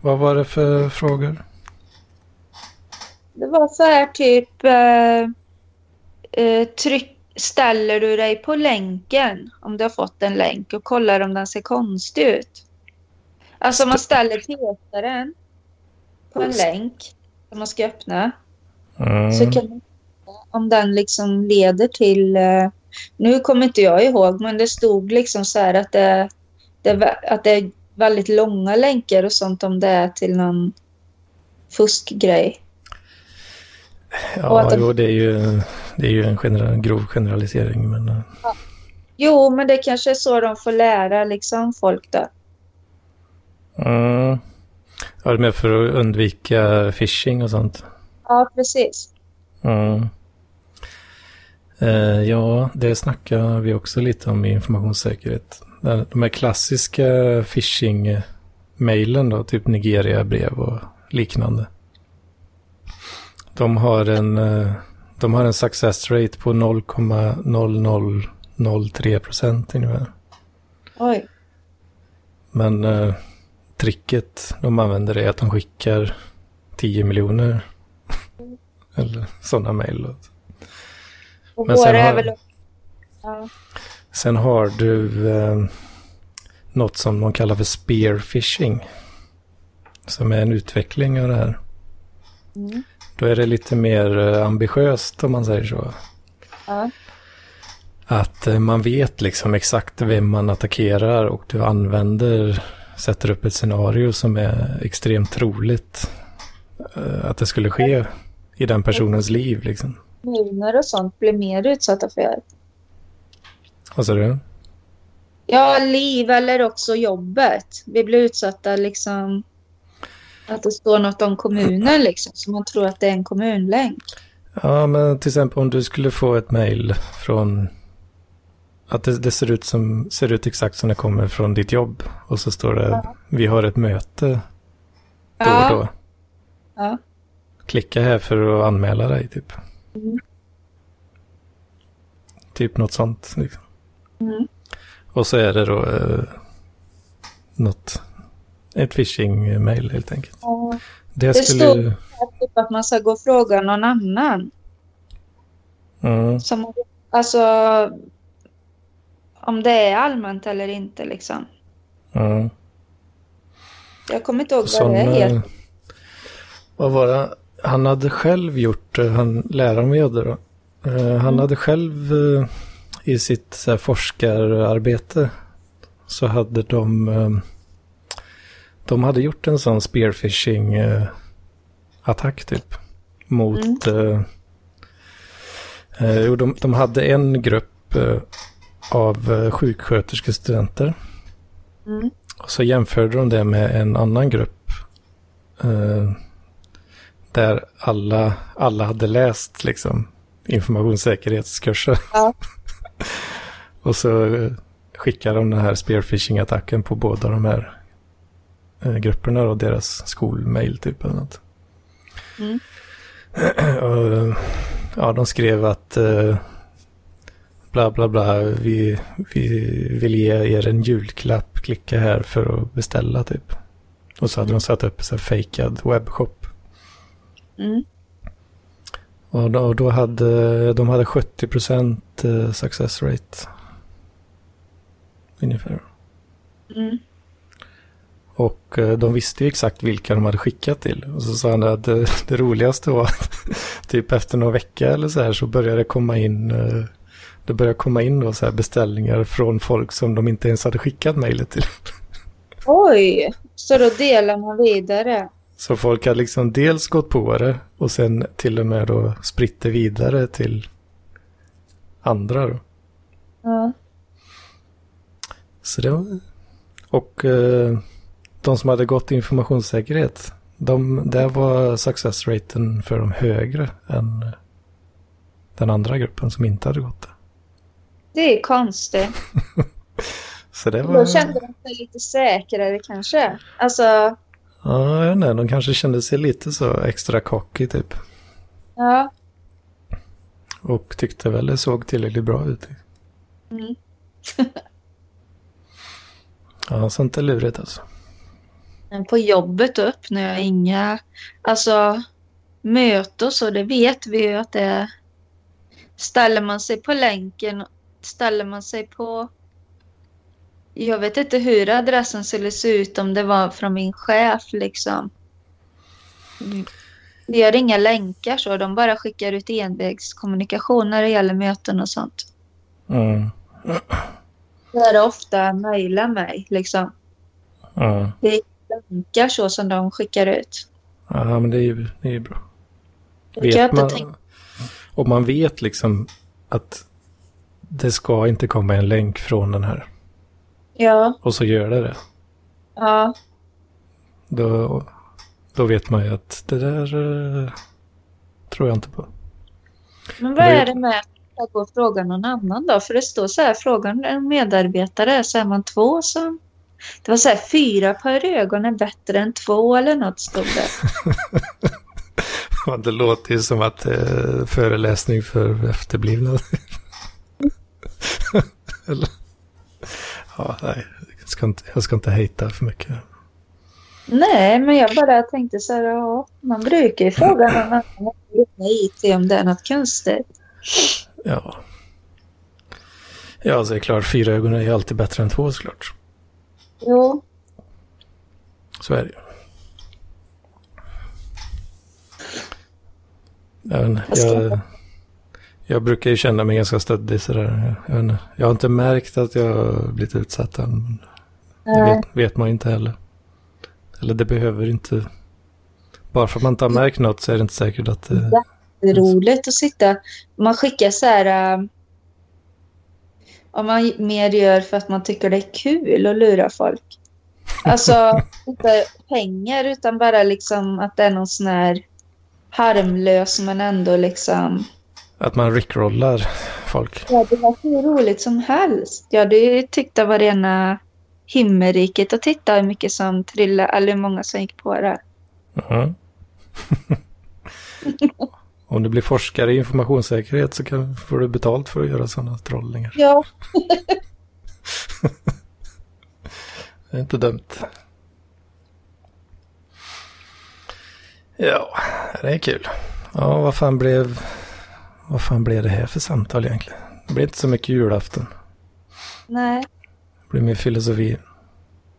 Vad var det för frågor? Det var så här typ... Eh, eh, tryck, ställer du dig på länken om du har fått en länk och kollar om den ser konstig ut. Alltså man ställer petaren på en länk som man ska öppna. Mm. Så kan man om den liksom leder till... Eh, nu kommer inte jag ihåg, men det stod liksom så här att det, det, att det är väldigt långa länkar och sånt om det är till någon fuskgrej. Ja, de... jo, det är ju, det är ju en generell, grov generalisering. Men... Eh. Ja. Jo, men det kanske är så de får lära liksom, folk då. Mm. Ja, det är mer för att undvika phishing och sånt. Ja, precis. Mm. Eh, ja, det snackar vi också lite om i informationssäkerhet. De här klassiska phishing-mailen då, typ Nigeria-brev och liknande. De har en, eh, de har en success rate på 0,0003 procent ungefär. Oj. Men eh, tricket de använder är att de skickar 10 miljoner. Eller sådana mejl. Men sen har, väl... ja. sen har du eh, något som de kallar för spear phishing. Som är en utveckling av det här. Mm. Då är det lite mer eh, ambitiöst om man säger så. Ja. Att eh, man vet liksom exakt vem man attackerar och du använder, sätter upp ett scenario som är extremt troligt eh, att det skulle ske i den personens liv. Liksom. Kommuner och sånt blir mer utsatta för. Vad sa du? Ja, liv eller också jobbet. Vi blir utsatta liksom att det står något om kommunen <clears throat> liksom, så man tror att det är en kommunlänk. Ja, men till exempel om du skulle få ett mejl från att det, det, ser, ut som, ser ut exakt som det kommer från ditt jobb. Och så står det, ja. vi har ett möte då ja. och då. Ja. Klicka här för att anmäla dig typ. Mm. Typ något sånt. Liksom. Mm. Och så är det då eh, något ett phishing-mail helt enkelt. Ja. Det, det skulle... står typ att man ska gå och fråga någon annan. Mm. Som, alltså, om det är allmänt eller inte liksom. Mm. Jag kommer inte ihåg vad det är helt. Vad var det? Han hade själv gjort, han läraren vi hade då. Eh, han hade själv eh, i sitt så här, forskararbete så hade de eh, de hade gjort en sån spearfishing eh, attack typ mot eh, eh, jo, de, de hade en grupp eh, av eh, sjuksköterskestudenter Mm. och så jämförde de det med en annan grupp eh, där alla, alla hade läst liksom informationssäkerhetskurser. Ja. <laughs> och så eh, skickade de den här spearfishing-attacken på båda de här eh, grupperna och deras skolmail typ eller något. Mm. <clears throat> och, ja, de skrev att eh, bla bla bla, vi, vi vill ge er en julklapp, klicka här för att beställa typ. Och så hade de satt upp en fejkad webbshop. Mm. Och då, och då hade de hade 70% eh, success rate. Ungefär. Mm. Och eh, de visste ju exakt vilka de hade skickat till. Och så sa han att det, det roligaste var att <laughs> typ efter några vecka eller så här så började det komma in eh, det började komma in då så här beställningar från folk som de inte ens hade skickat mejlet till. Oj, så då delar man vidare. Så folk hade liksom dels gått på det och sen till och med då spritt det vidare till andra då. Ja. Så det var... Och eh, de som hade gått informationssäkerhet, de, där var success raten för dem högre än den andra gruppen som inte hade gått det. Det är konstigt. <laughs> Så det var... Då kände de sig lite säkrare kanske. Alltså, Ja, jag vet inte, de kanske kände sig lite så extra cocky typ. ja. Och tyckte väl det såg tillräckligt bra ut. Mm. <laughs> Ja, sånt är lurigt alltså. Men på jobbet då öppnar jag inga, alltså möte och så, det vet vi ju att det är. Ställer man sig på länken, ställer man sig på jag vet inte hur adressen skulle se ut om det var från min chef liksom. Det gör inga länkar så, de bara skickar ut envägskommunikation när det gäller möten och sånt. Mm. Är ofta mejla mig liksom. Ja. Det är länkar så som de skickar ut. ja, men det är ju, det är ju bra. Det Vet man, och man vet liksom att det ska inte komma en länk från den här. Ja, Och så gör det det. ja. Då, då vet man ju att det där eh, tror jag inte på. Men vad är det med att gå och fråga någon annan då? För det står så här, frågan en medarbetare så är man två som... Det var så här, fyra par ögon är bättre än två eller något stod det. <laughs> Det låter ju som att eh, föreläsning för efterblivna. <laughs> Eller? Ja, nej. Jag ska, inte, jag ska inte hejta för mycket. Nej, men jag bara tänkte så här, ja, man brukar ju fråga någon annan IT om det är något konstigt. Ja. Ja, är det klart. Fyra ögon är ju alltid bättre än två såklart. Jo, Så är det ju. Jag, inte, Jag jag, brukar ju känna mig ganska stöddig sådär. Jag, inte, jag har inte märkt att jag har blivit utsatt än. Det vet, vet man ju inte heller. Eller det behöver inte. Bara för att man inte har märkt något så är det inte säkert att det... Det är roligt att sitta. Man skickar så här... äh, om man mer gör för att man tycker det är kul att lura folk. Alltså, <laughs> inte pengar utan bara liksom att det är någon sån här harmlös men ändå liksom... Att man rickrollar folk. Ja, det var hur roligt som helst. Jag hade tyckt det var rena himmelriket att titta hur mycket som trillade, eller hur många som gick på det. Mhm. <laughs> Om du blir forskare i informationssäkerhet så kan, får du betalt för att göra sådana trollningar. Ja, <laughs> Det är inte dumt. Ja, det är kul. Ja, vad fan blev... Vad fan blev det här för samtal egentligen? Det blev inte så mycket julafton. nej. Det blev mer filosofi.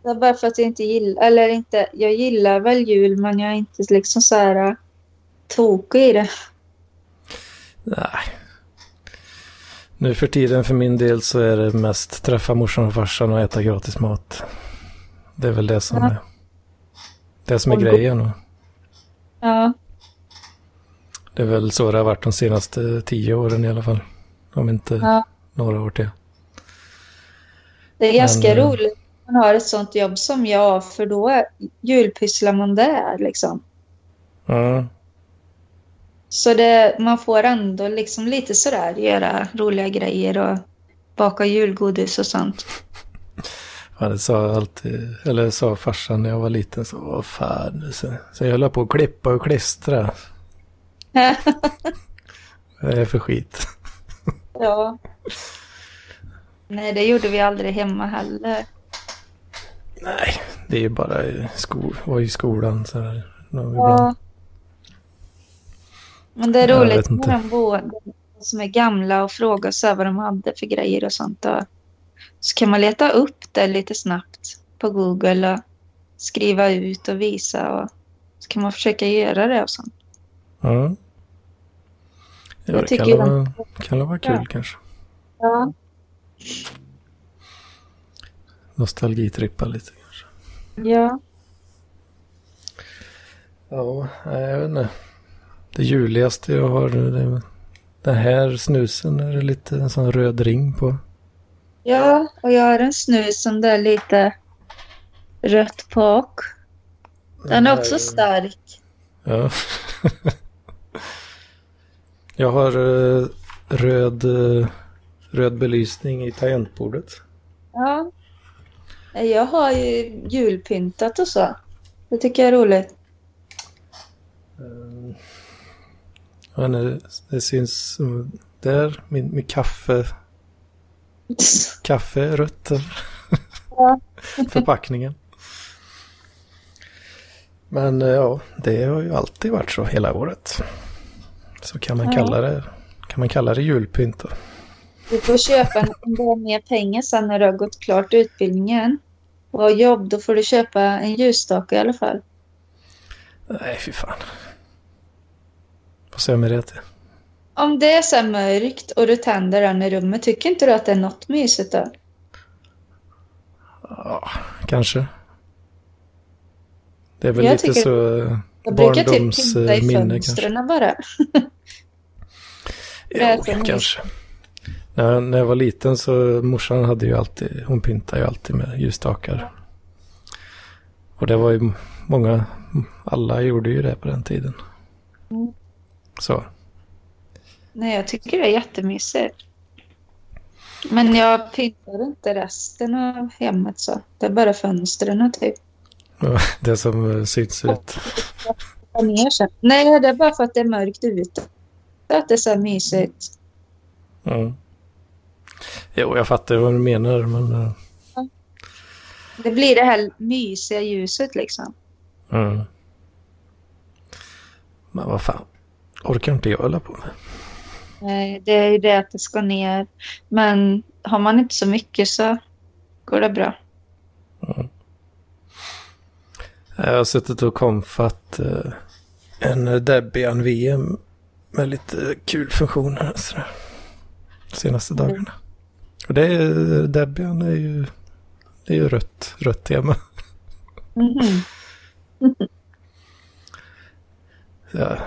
Det är bara för att jag inte gillar, eller inte, jag gillar väl jul men jag är inte liksom så här äh, tokig i det. Nej, Nu för tiden för min del så är det mest träffa morsan och farsan och äta gratis mat. Det är väl det som Ja. är, det som är grejen. Ja, det är väl så det har varit de senaste tio åren i alla fall. Om inte Ja. några år till. det är ganska Men, eh, roligt man har ett sånt jobb som jag, för då julpysslar man där liksom. Ja, Så det, man får ändå liksom lite sådär göra roliga grejer och baka julgodis och sånt. <laughs> Ja, det sa alltid, eller sa farsan när jag var liten, så vad fan. Så, så jag höll på att klippa och klistra. Vad är det för skit? ja. Nej, det gjorde vi aldrig hemma heller. Nej, det är ju bara i sko, var i skolan så här. Ja. ibland. Men det är Jag roligt med de boende som är gamla och fråga så vad de hade för grejer och sånt. Och så kan man leta upp det lite snabbt på Google och skriva ut och visa. Och så kan man försöka göra det och sånt. Ja. Ja, Jag det kan, vara, kan vara kul Ja. kanske. Ja. Nostalgitrippa lite kanske. Ja. Ja, jag vet inte. Det juligaste jag har nu, det är den här snusen är det lite en sån röd ring på. Ja, och jag har en snus som det är lite rött på. Den är också stark. Ja. <laughs> jag har eh, röd, eh, röd belysning i tangentbordet. Ja. Jag har ju julpyntat och så. Det tycker jag är roligt. Eh, Ja, nej, det syns där, min, min kaffe, <laughs> kaffe är rött. Ja. <laughs> Förpackningen. Men eh, ja, det har ju alltid varit så hela året. Så kan man kalla det, kan man kalla det julpynt då. Du får köpa en, har mer pengar sen när du har gått klart utbildningen och har jobb. Då får du köpa en ljusstake i alla fall. Nej, fy fan. Vad säger med det till? Om det är så här mörkt och du tänder den i rummet, tycker inte du att det är något mysigt då? Ja, kanske. Det är väl Jag lite så eh, Jag brukar typ pynta i barndomsminne kanske. fönstren bara. <laughs> Jo, kanske. När, när jag var liten så morsan hade ju alltid, hon pyntade ju alltid med ljusstakar. Och det var ju många, alla gjorde ju det på den tiden. Mm. Så, Nej, jag tycker det är jättemysigt. Men jag pyntar inte resten av hemmet så. Det är bara fönstren typ. ja, <laughs> det som eh, syns ut. Nej, det är bara för att det är mörkt ute. Att det är så mysigt. Mm. Jo, jag fattar vad du menar, men... eh, Det blir det här mysiga ljuset liksom. Mm. Men vad fan, orkar inte jag hålla på med. Nej, det är ju det att det ska ner. Men har man inte så mycket så går det bra. Jag har suttit och konfat eh, en Debian VM med lite kul funktioner sådär, senaste Mm. dagarna. Och det är, Debian är ju, det är ju rött, rött tema. Mhm. Jag har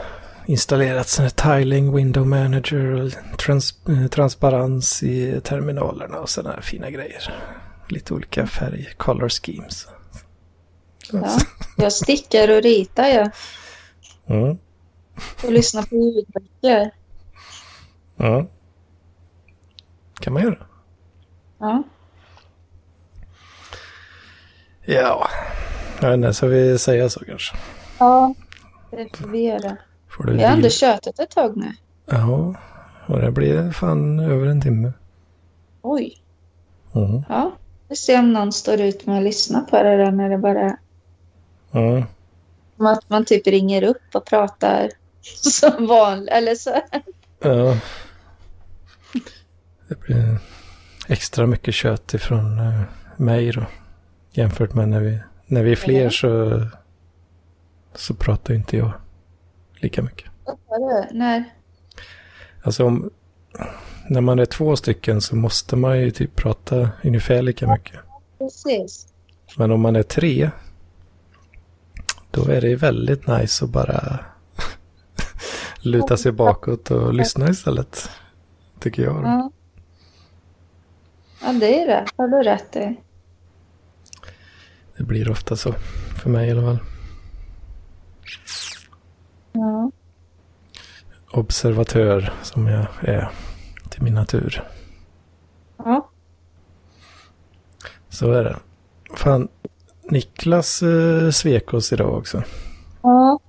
installerat sån här tiling, window manager och trans, eh, transparens i terminalerna och sådana här fina grejer. Lite olika färg, color schemes. Ja, jag stickar och ritar jag. Mm. Och lyssnar på ljudböcker. Ja. kan man göra. Ja. Ja, jag vet inte, så vi säga så kanske. ja, det får vi göra. Får Vi har ändå tjötat ett tag nu. Ja, och det blir fan över en timme. Oj. Mm. Ja, vi ser om någon står ut med att lyssna på det där när det bara Ja. som att man typ ringer upp och pratar <laughs> som vanligt. Eller så. ja. Det blir extra mycket kött ifrån uh, mig då. Jämfört med när vi, när vi är fler så, så pratar inte jag lika mycket. Vad du? När? Alltså om, när man är två stycken så måste man ju typ prata ungefär lika mycket. Precis. Men om man är tre, då är det väldigt nice att bara luta sig bakåt och lyssna istället. Tycker jag. Ja. ja, det är det. har du rätt i. Det blir ofta så. För mig i alla fall. Ja. Observatör som jag är till min natur. Ja. Så är det. Fan, Niklas eh, svek oss idag också. ja.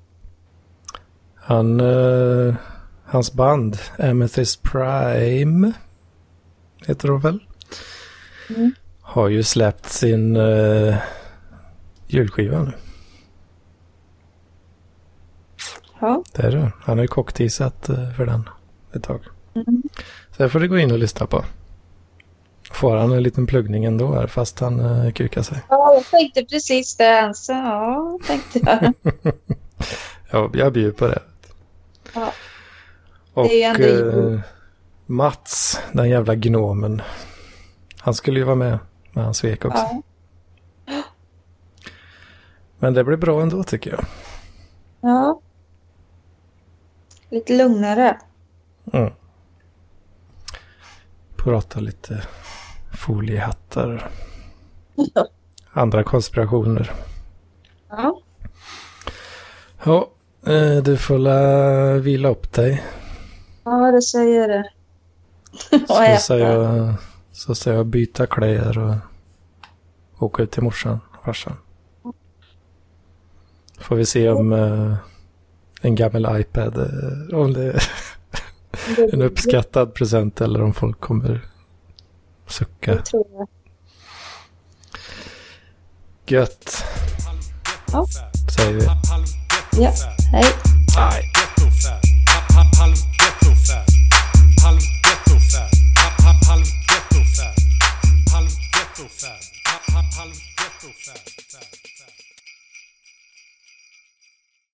Han, eh, hans band, Amethyst Prime, heter de väl? Mm. Har ju släppt sin eh, julskiva nu. ja. Det är det. Han har ju cockteasat eh, för den ett tag. Mm. Så det får du gå in och lyssna på. Får han en liten pluggning ändå här fast han eh, kukar sig. Ja, jag tänkte precis det. Alltså, ja, tänkte jag. <laughs> Ja, jag bjuder på det. Ja. Och Det är ju ändå eh, Mats, den jävla gnomen. Han skulle ju vara med, men han svek också. Ja. Men det blir bra ändå tycker jag. ja. Lite lugnare. Mm. Prata lite foliehattar. <laughs> Andra konspirationer. Ja. Ja, du får la vila upp dig. Ja, det säger det. Och Så äta. säger jag, så säger jag byta kläder och åka ut till morsan och farsan. Får vi se om eh, en gammal iPad, eh, om det är <laughs> en uppskattad present eller om folk kommer sucka. Det tror jag. Gött, Ja. säger vi. Ja, hej. Nej.